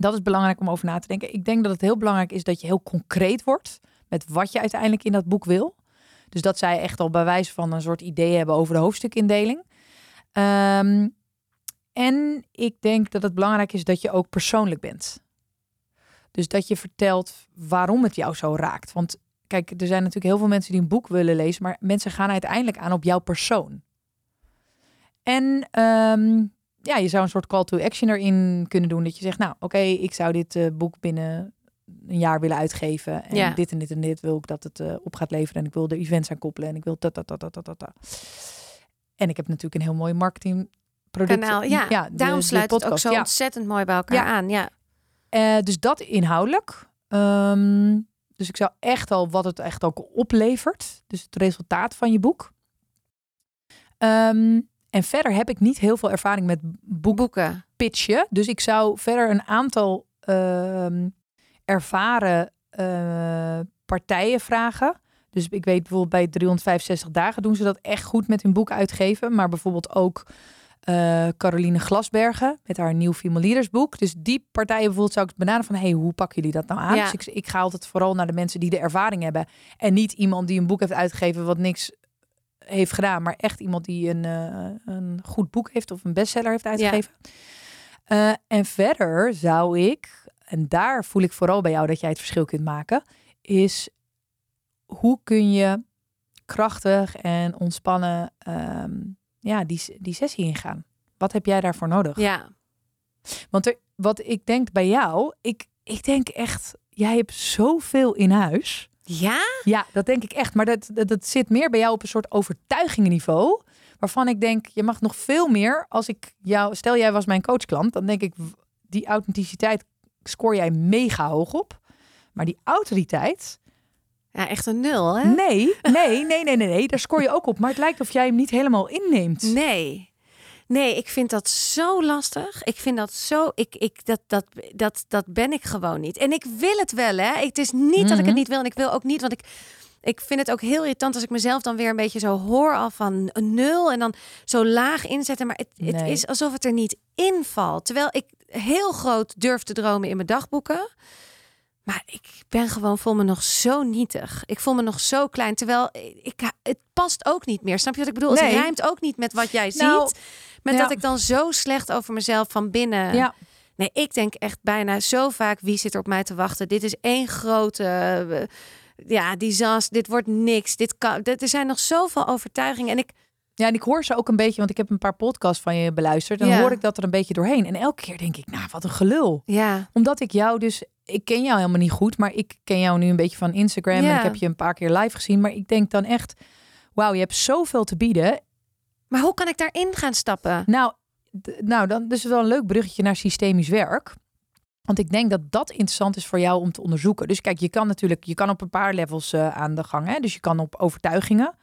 Dat is belangrijk om over na te denken. Ik denk dat het heel belangrijk is dat je heel concreet wordt met wat je uiteindelijk in dat boek wil. Dus dat zij echt al bij wijze van een soort idee hebben over de hoofdstukindeling. Ehm, en ik denk dat het belangrijk is dat je ook persoonlijk bent. Dus dat je vertelt waarom het jou zo raakt. Want kijk, er zijn natuurlijk heel veel mensen die een boek willen lezen, maar mensen gaan uiteindelijk aan op jouw persoon. En ehm, ja, je zou een soort call to action erin kunnen doen. Dat je zegt, nou oké, ik zou dit eh, boek binnen een jaar willen uitgeven. En Ja. dit en dit en dit wil ik dat het eh, op gaat leveren. En ik wil er events aan koppelen. En ik wil dat, dat, dat, dat, dat, dat. En ik heb natuurlijk een heel mooi marketingproduct. Kanaal, ja. de- Daarom de sluit het ook zo ja. ontzettend mooi bij elkaar Ja. aan. Ja. Eh, dus dat inhoudelijk. Ehm, dus ik zou echt al wat het echt ook oplevert. Dus het resultaat van je boek. Ehm, en verder heb ik niet heel veel ervaring met boek Boeken. pitchen. Dus ik zou verder een aantal ehm, ervaren eh, partijen vragen. Dus ik weet bijvoorbeeld bij 365 dagen doen ze dat echt goed met hun boek uitgeven. Maar bijvoorbeeld ook eh, Caroline Glasbergen met haar nieuw Female Leaders boek. Dus die partijen bijvoorbeeld zou ik benaderen van... hey, hoe pakken jullie dat nou aan? Ja. Dus ik, ik ga altijd vooral naar de mensen die de ervaring hebben. En niet iemand die een boek heeft uitgegeven wat niks heeft gedaan. Maar echt iemand die een, eh, een goed boek heeft of een bestseller heeft uitgegeven. Eh, en verder zou ik, en daar voel ik vooral bij jou dat jij het verschil kunt maken, is hoe kun je krachtig en ontspannen ehm, ja, die, die sessie ingaan? Wat heb jij daarvoor nodig? Ja. Want er, wat ik denk bij jou, ik, ik denk echt, jij hebt zoveel in huis. Ja? Ja, dat denk ik echt. Maar dat, dat, dat zit meer bij jou op een soort overtuigingenniveau. Waarvan ik denk, je mag nog veel meer. Als ik jou, stel jij was mijn coachklant, dan denk ik, die authenticiteit scoor jij mega hoog op. Maar die autoriteit, Ja, echt een nul, hè? nee, nee, nee, nee, nee, nee, daar scoor je ook op. Maar het lijkt of jij hem niet helemaal inneemt. Nee. Nee, ik vind dat zo lastig. Ik vind dat zo. Ik, ik, dat, dat, dat, dat ben ik gewoon niet. En ik wil het wel, hè? Het is niet dat ik Mhm. het niet wil. En ik wil ook niet, want ik. Ik vind het ook heel irritant als ik mezelf dan weer een beetje zo hoor al van nul en dan zo laag inzetten. Maar het, het is alsof het er niet invalt. Terwijl ik heel groot durf te dromen in mijn dagboeken. Maar ik ben gewoon, voel me nog zo nietig. Ik voel me nog zo klein. Terwijl ik, het past ook niet meer. Snap je wat ik bedoel? Nee. Het rijmt ook niet met wat jij Nou, ziet. Met ja. dat ik dan zo slecht over mezelf van binnen. Ja. Nee, ik denk echt bijna zo vaak wie zit er op mij te wachten. Dit is één grote. eh, ja, disaster. Dit wordt niks. Dit kan. Er zijn nog zoveel overtuigingen. En ik. Ja, en ik hoor ze ook een beetje, want ik heb een paar podcasts van je beluisterd. Dan Ja. hoor ik dat er een beetje doorheen. En elke keer denk ik, nou, wat een gelul. Ja. Omdat ik jou dus, ik ken jou helemaal niet goed, maar ik ken jou nu een beetje van Instagram. En ik heb je een paar keer live gezien. Maar ik denk dan echt, wauw, je hebt zoveel te bieden. Maar hoe kan ik daarin gaan stappen? Nou, nou dan dus wel een leuk bruggetje naar systemisch werk. Want ik denk dat dat interessant is voor jou om te onderzoeken. Dus kijk, je kan natuurlijk, je kan op een paar levels eh, aan de gang. Hè? Dus je kan op overtuigingen,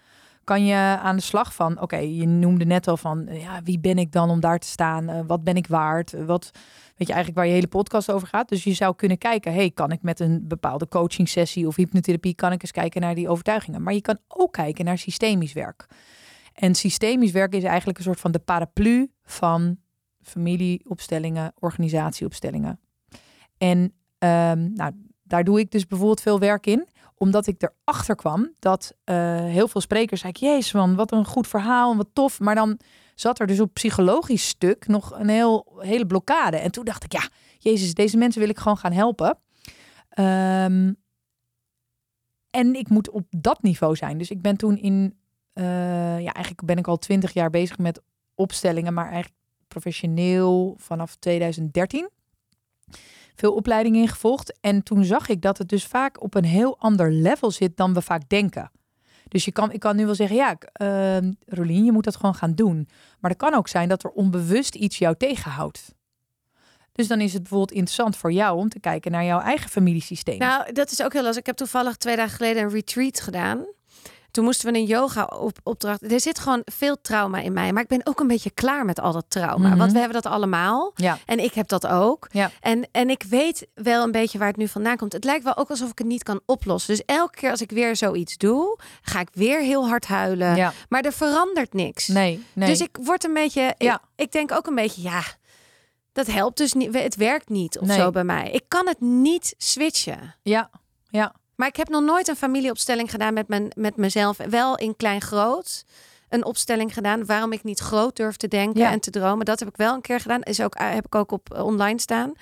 kan je aan de slag van, oké, je noemde net al van, eh, ja, wie ben ik dan om daar te staan? Eh, wat ben ik waard? Wat, weet je eigenlijk waar je hele podcast over gaat? Dus je zou kunnen kijken, hey, kan ik met een bepaalde coaching sessie of hypnotherapie, kan ik eens kijken naar die overtuigingen? Maar je kan ook kijken naar systemisch werk. En systemisch werk is eigenlijk een soort van de paraplu van familieopstellingen, organisatieopstellingen. En ehm, nou, daar doe ik dus bijvoorbeeld veel werk in, omdat ik erachter kwam dat eh, heel veel sprekers zeiden, jezus man, wat een goed verhaal wat tof. Maar dan zat er dus op psychologisch stuk nog een heel, hele blokkade. En toen dacht ik, ja, jezus, deze mensen wil ik gewoon gaan helpen. Ehm, en ik moet op dat niveau zijn. Dus ik ben toen in, eh, ja, eigenlijk ben ik al twintig jaar bezig met opstellingen, maar eigenlijk professioneel vanaf 2013. Veel opleidingen ingevolgd. En toen zag ik dat het dus vaak op een heel ander level zit dan we vaak denken. Dus je kan, ik kan nu wel zeggen, ja, eh, Rolien, je moet dat gewoon gaan doen. Maar het kan ook zijn dat er onbewust iets jou tegenhoudt. Dus dan is het bijvoorbeeld interessant voor jou om te kijken naar jouw eigen familiesysteem. Nou, dat is ook heel lastig. Ik heb toevallig twee dagen geleden een retreat gedaan. Toen moesten we een yoga op, opdracht. Er zit gewoon veel trauma in mij. Maar ik ben ook een beetje klaar met al dat trauma. Mhm. Want we hebben dat allemaal. ja, En ik heb dat ook. Ja. En, en ik weet wel een beetje waar het nu vandaan komt. Het lijkt wel ook alsof ik het niet kan oplossen. Dus elke keer als ik weer zoiets doe, ga ik weer heel hard huilen. ja, Maar er verandert niks. nee, nee. Dus ik word een beetje. Ja. Ik, ik denk ook een beetje, ja, dat helpt dus niet. Het werkt niet of Nee. zo bij mij. Ik kan het niet switchen. ja, ja, Maar ik heb nog nooit een familieopstelling gedaan met, mijn, met mezelf. Wel in klein-groot een opstelling gedaan. Waarom ik niet groot durf te denken Ja. en te dromen. Dat heb ik wel een keer gedaan. Is ook, heb ik ook op eh, online staan.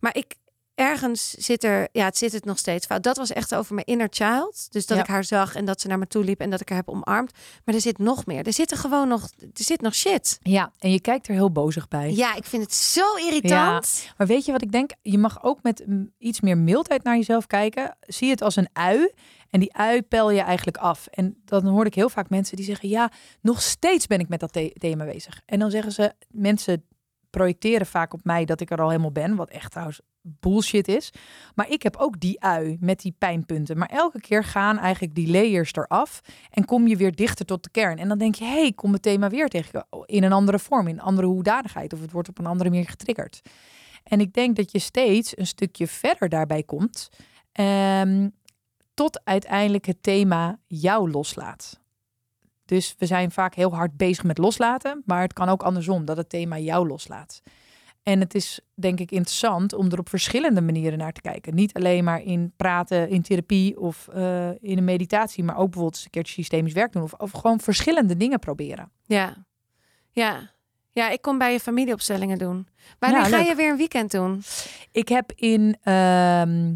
Maar ik ergens zit er, ja, het zit het nog steeds fout. Dat was echt over mijn inner child. Dus dat Ja. ik haar zag en dat ze naar me toe liep en dat ik haar heb omarmd. Maar er zit nog meer. Er zit er gewoon nog, er zit nog shit. ja. En je kijkt er heel bozig bij. Ja, ik vind het zo irritant. Maar weet je wat ik denk? Je mag ook met iets meer mildheid naar jezelf kijken. Zie het als een ui. En die ui pel je eigenlijk af. En dan hoor ik heel vaak mensen die zeggen: Ja, nog steeds ben ik met dat the- thema bezig. En dan zeggen ze: Mensen projecteren vaak op mij dat ik er al helemaal ben. Wat echt trouwens bullshit is. Maar ik heb ook die ui met die pijnpunten. Maar elke keer gaan eigenlijk die layers eraf. En kom je weer dichter tot de kern. En dan denk je: Hé, hey, kom het thema weer tegen. In een andere vorm, in een andere hoedanigheid. Of het wordt op een andere manier getriggerd. En ik denk dat je steeds een stukje verder daarbij komt. ehm, tot uiteindelijk het thema jou loslaat. Dus we zijn vaak heel hard bezig met loslaten. Maar het kan ook andersom, dat het thema jou loslaat. En het is denk ik interessant om er op verschillende manieren naar te kijken. Niet alleen maar in praten, in therapie of eh, in een meditatie. Maar ook bijvoorbeeld eens een keertje systemisch werk doen. Of, of gewoon verschillende dingen proberen. Ja. Ja. Ja, ik kom bij je familieopstellingen doen. Wanneer Ja, ga leuk. je weer een weekend doen? Ik heb in ehm,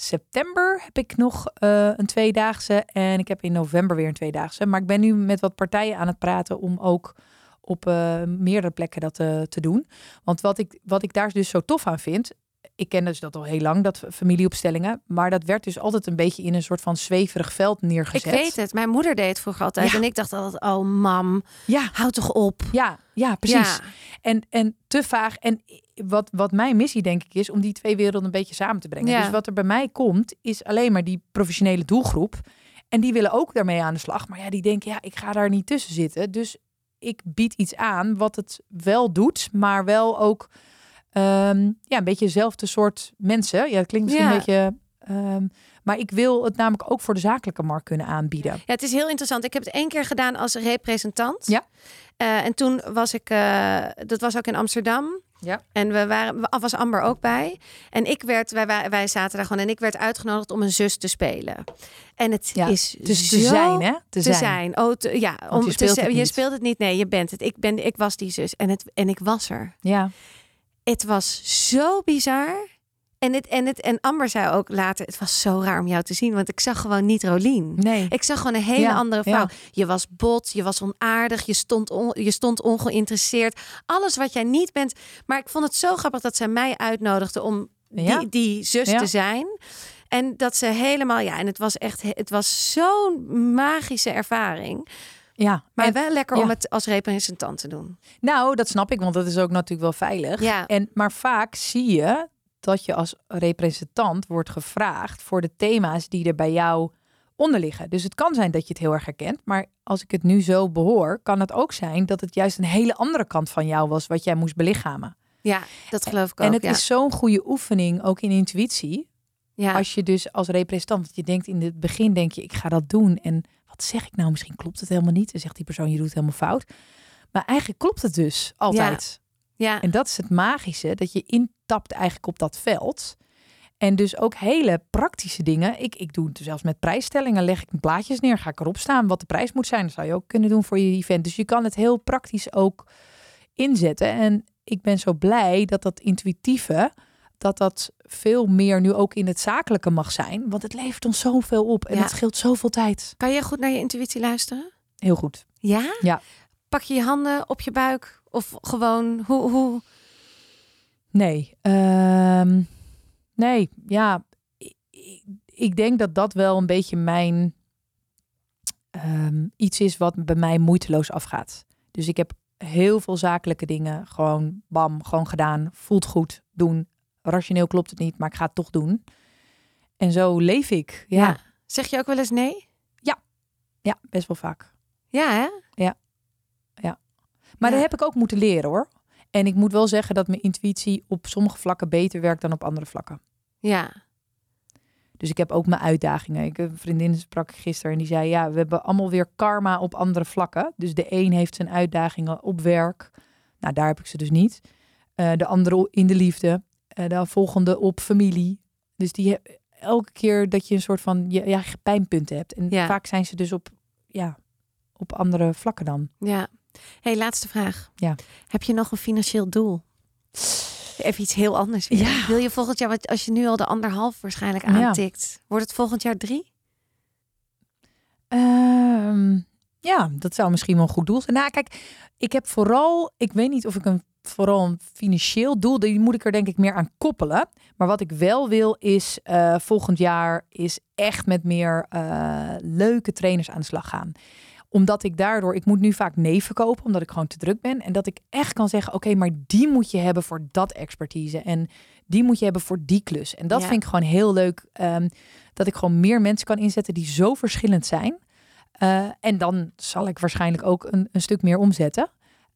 september heb ik nog eh, een tweedaagse en ik heb in november weer een tweedaagse. Maar ik ben nu met wat partijen aan het praten om ook op eh, meerdere plekken dat eh, te doen. Want wat ik, wat ik daar dus zo tof aan vind, ik ken dus dat al heel lang, dat familieopstellingen, maar dat werd dus altijd een beetje in een soort van zweverig veld neergezet. Ik weet het. Mijn moeder deed het vroeger altijd. Ja. En ik dacht altijd, oh mam, Ja, houd toch op. ja, ja, precies. Ja. En, en te vaag. En wat, wat mijn missie denk ik is om die twee werelden een beetje samen te brengen. Ja. Dus wat er bij mij komt, is alleen maar die professionele doelgroep. En die willen ook daarmee aan de slag. Maar ja, die denken, ja, ik ga daar niet tussen zitten. Dus ik bied iets aan wat het wel doet, maar wel ook ehm, ja, een beetje dezelfde soort mensen. Ja, het klinkt misschien Ja. een beetje... ehm, maar ik wil het namelijk ook voor de zakelijke markt kunnen aanbieden. Ja, het is heel interessant. Ik heb het één keer gedaan als representant. Ja. Eh, en toen was ik, eh, dat was ook in Amsterdam. Ja. En we waren, was Amber ook bij. En ik werd, wij, wij, zaten daar gewoon en ik werd uitgenodigd om een zus te spelen. En het Ja, is Dus te zijn, hè? te zijn. Oh, te- ja, om je te speelt je speelt het niet. Nee, je bent het. Ik ben, ik was die zus en het en ik was er. Ja. Het was zo bizar. En, het, en, het, en Amber zei ook later, het was zo raar om jou te zien, want ik zag gewoon niet Rolien. Nee. Ik zag gewoon een hele Ja, andere vrouw. ja. Je was bot, je was onaardig, je stond, on, je stond ongeïnteresseerd. Alles wat jij niet bent. Maar ik vond het zo grappig dat zij mij uitnodigde om Ja. die, die zus te zijn. En dat ze helemaal, ja, en het was echt, het was zo'n magische ervaring. Ja. Maar En- wel lekker ja. om het als representant te doen. Nou, dat snap ik, want dat is ook natuurlijk wel veilig. Ja. En, maar vaak zie je dat je als representant wordt gevraagd voor de thema's die er bij jou onder liggen. Dus het kan zijn dat je het heel erg herkent, maar als ik het nu zo behoor, kan het ook zijn dat het juist een hele andere kant van jou was wat jij moest belichamen. Ja, dat geloof ik ook. en het ja. is zo'n goede oefening, ook in intuïtie. ja. Als je dus als representant, je denkt in het begin, denk je, ik ga dat doen. En wat zeg ik nou? Misschien klopt het helemaal niet. Dan zegt die persoon, je doet het helemaal fout. Maar eigenlijk klopt het dus altijd. ja. En dat is het magische, dat je intapt eigenlijk op dat veld. En dus ook hele praktische dingen. Ik, ik doe het zelfs met prijsstellingen. Leg ik plaatjes neer, ga ik erop staan wat de prijs moet zijn. Dat zou je ook kunnen doen voor je event. Dus je kan het heel praktisch ook inzetten. En ik ben zo blij dat dat intuïtieve, dat dat veel meer nu ook in het zakelijke mag zijn. Want het levert ons zoveel op en Ja. het scheelt zoveel tijd. Kan je goed naar je intuïtie luisteren? Heel goed. Ja? Ja. Pak je je handen op je buik? Of gewoon, hoe... hoe... Nee. Ehm, nee, ja. Ik, ik- ik denk dat dat wel een beetje mijn ehm, iets is wat bij mij moeiteloos afgaat. Dus ik heb heel veel zakelijke dingen gewoon bam, gewoon gedaan. Voelt goed, doen. Rationeel klopt het niet, maar ik ga het toch doen. En zo leef ik. Ja, Zeg je ook wel eens nee? ja best wel vaak. Ja, hè? Maar Ja. dat heb ik ook moeten leren hoor. En ik moet wel zeggen dat mijn intuïtie op sommige vlakken beter werkt dan op andere vlakken. Ja. Dus ik heb ook mijn uitdagingen. Ik, een vriendin sprak gisteren en die zei: Ja, we hebben allemaal weer karma op andere vlakken. Dus de een heeft zijn uitdagingen op werk. Nou, daar heb ik ze dus niet. Eh, de andere in de liefde. Eh, de volgende op familie. Dus die elke keer dat je een soort van je, ja, pijnpunten hebt. En Ja. vaak zijn ze dus op, ja, op andere vlakken dan. Ja. hey, laatste vraag. Ja. Heb je nog een financieel doel? Even iets heel anders. weer. Ja. Wil je volgend jaar, want als je nu al de anderhalf waarschijnlijk Ja. aantikt, wordt het volgend jaar drie? Ehm, ja, dat zou misschien wel een goed doel zijn. Nou, kijk, ik heb vooral, ik weet niet of ik een vooral een financieel doel, die moet ik er denk ik meer aan koppelen. Maar wat ik wel wil is eh, volgend jaar is echt met meer eh, leuke trainers aan de slag gaan omdat ik daardoor, ik moet nu vaak nee verkopen, omdat ik gewoon te druk ben. En dat ik echt kan zeggen, oké, maar die moet je hebben voor dat expertise. En die moet je hebben voor die klus. En dat Ja. vind ik gewoon heel leuk. ehm, dat ik gewoon meer mensen kan inzetten die zo verschillend zijn. Eh, en dan zal ik waarschijnlijk ook een, een stuk meer omzetten.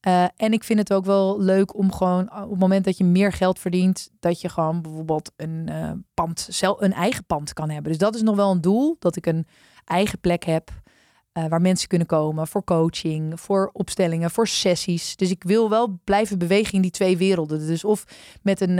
Eh, en ik vind het ook wel leuk om gewoon eh, op het moment dat je meer geld verdient, dat je gewoon bijvoorbeeld een eh, pand, zelf een eigen pand kan hebben. Dus dat is nog wel een doel, dat ik een eigen plek heb waar mensen kunnen komen voor coaching, voor opstellingen, voor sessies. Dus ik wil wel blijven bewegen in die twee werelden. Dus of met een,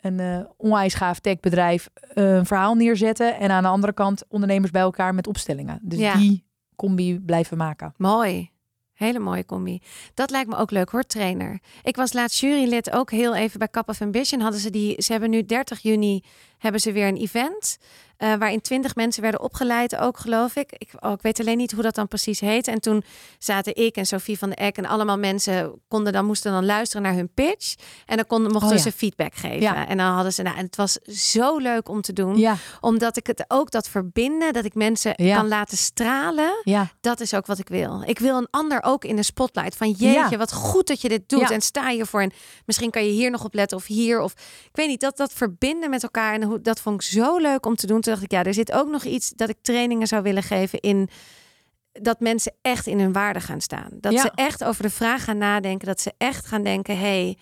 een onwijs gaaf techbedrijf een verhaal neerzetten en aan de andere kant ondernemers bij elkaar met opstellingen. Dus Ja. die combi blijven maken. Mooi. Hele mooie combi. Dat lijkt me ook leuk hoor, trainer. Ik was laatst jurylid ook heel even bij Cup of Ambition. Hadden ze die, ze hebben nu 30 juni hebben ze weer een event. Eh, waarin 20 mensen werden opgeleid, ook geloof ik. Ik, oh, ik weet alleen niet hoe dat dan precies heet. En toen zaten ik en Sophie van de Eck en allemaal mensen konden dan, moesten dan luisteren naar hun pitch. En dan konden, mochten Oh ja. ze feedback geven. Ja. En dan hadden ze, nou, en het was zo leuk om te doen. Ja, Omdat ik het ook dat verbinden, dat ik mensen kan laten stralen. Dat is ook wat ik wil. Ik wil een ander ook in de spotlight. Van jeetje, wat goed dat je dit doet. En sta je voor. En misschien kan je hier nog op letten of hier. Of ik weet niet, dat, dat verbinden met elkaar. En hoe, dat vond ik zo leuk om te doen. Toen dacht ik, ja, er zit ook nog iets dat ik trainingen zou willen geven in dat mensen echt in hun waarde gaan staan. Dat Ja. ze echt over de vraag gaan nadenken. Dat ze echt gaan denken, hey,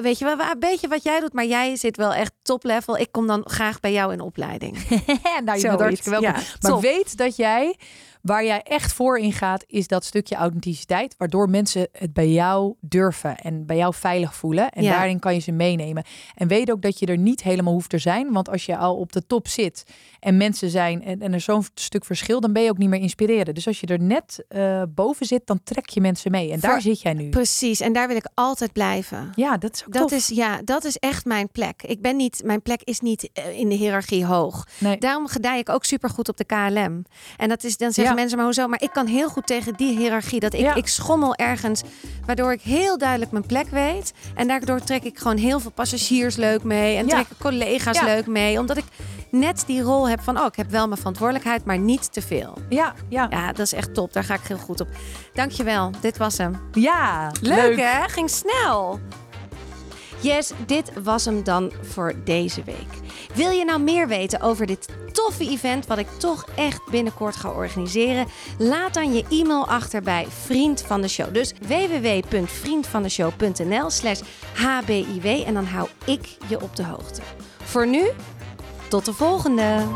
weet je wel, wa- een beetje wat jij doet, maar jij zit wel echt top level. Ik kom dan graag bij jou in opleiding. nou, je bent hartstikke welkom. ja, maar top. weet dat jij Waar jij echt voor in gaat, is dat stukje authenticiteit. Waardoor mensen het bij jou durven en bij jou veilig voelen. En Ja. daarin kan je ze meenemen. En weet ook dat je er niet helemaal hoeft te zijn. Want als je al op de top zit en mensen zijn en, en er zo'n stuk verschil, dan ben je ook niet meer inspireren. Dus als je er net eh, boven zit, dan trek je mensen mee. En daar zit jij nu. Precies, en daar wil ik altijd blijven. Ja, dat is ook Dat tof. is, ja, dat is echt mijn plek. Ik ben niet, mijn plek is niet eh, in de hiërarchie hoog. Nee. Daarom gedij ik ook supergoed op de KLM. En dat is, dan zeggen Ja. mensen, maar hoezo? Maar ik kan heel goed tegen die hiërarchie. Dat ik, Ja. ik schommel ergens, waardoor ik heel duidelijk mijn plek weet. En daardoor trek ik gewoon heel veel passagiers leuk mee. En Ja. trek ik collega's leuk mee. Omdat ik net die rol heb van, oh, ik heb wel mijn verantwoordelijkheid, maar niet te veel. Ja, ja. Ja, dat is echt top. Daar ga ik heel goed op. Dankjewel. Dit was hem. Ja, Leuk, hè? Ging snel. Yes, dit was hem dan voor deze week. Wil je nou meer weten over dit toffe event wat ik toch echt binnenkort ga organiseren? Laat dan je e-mail achter bij Vriend van de Show. Dus www.vriendvandeshow.nl slash hbiw en dan hou ik je op de hoogte. Voor nu, tot de volgende!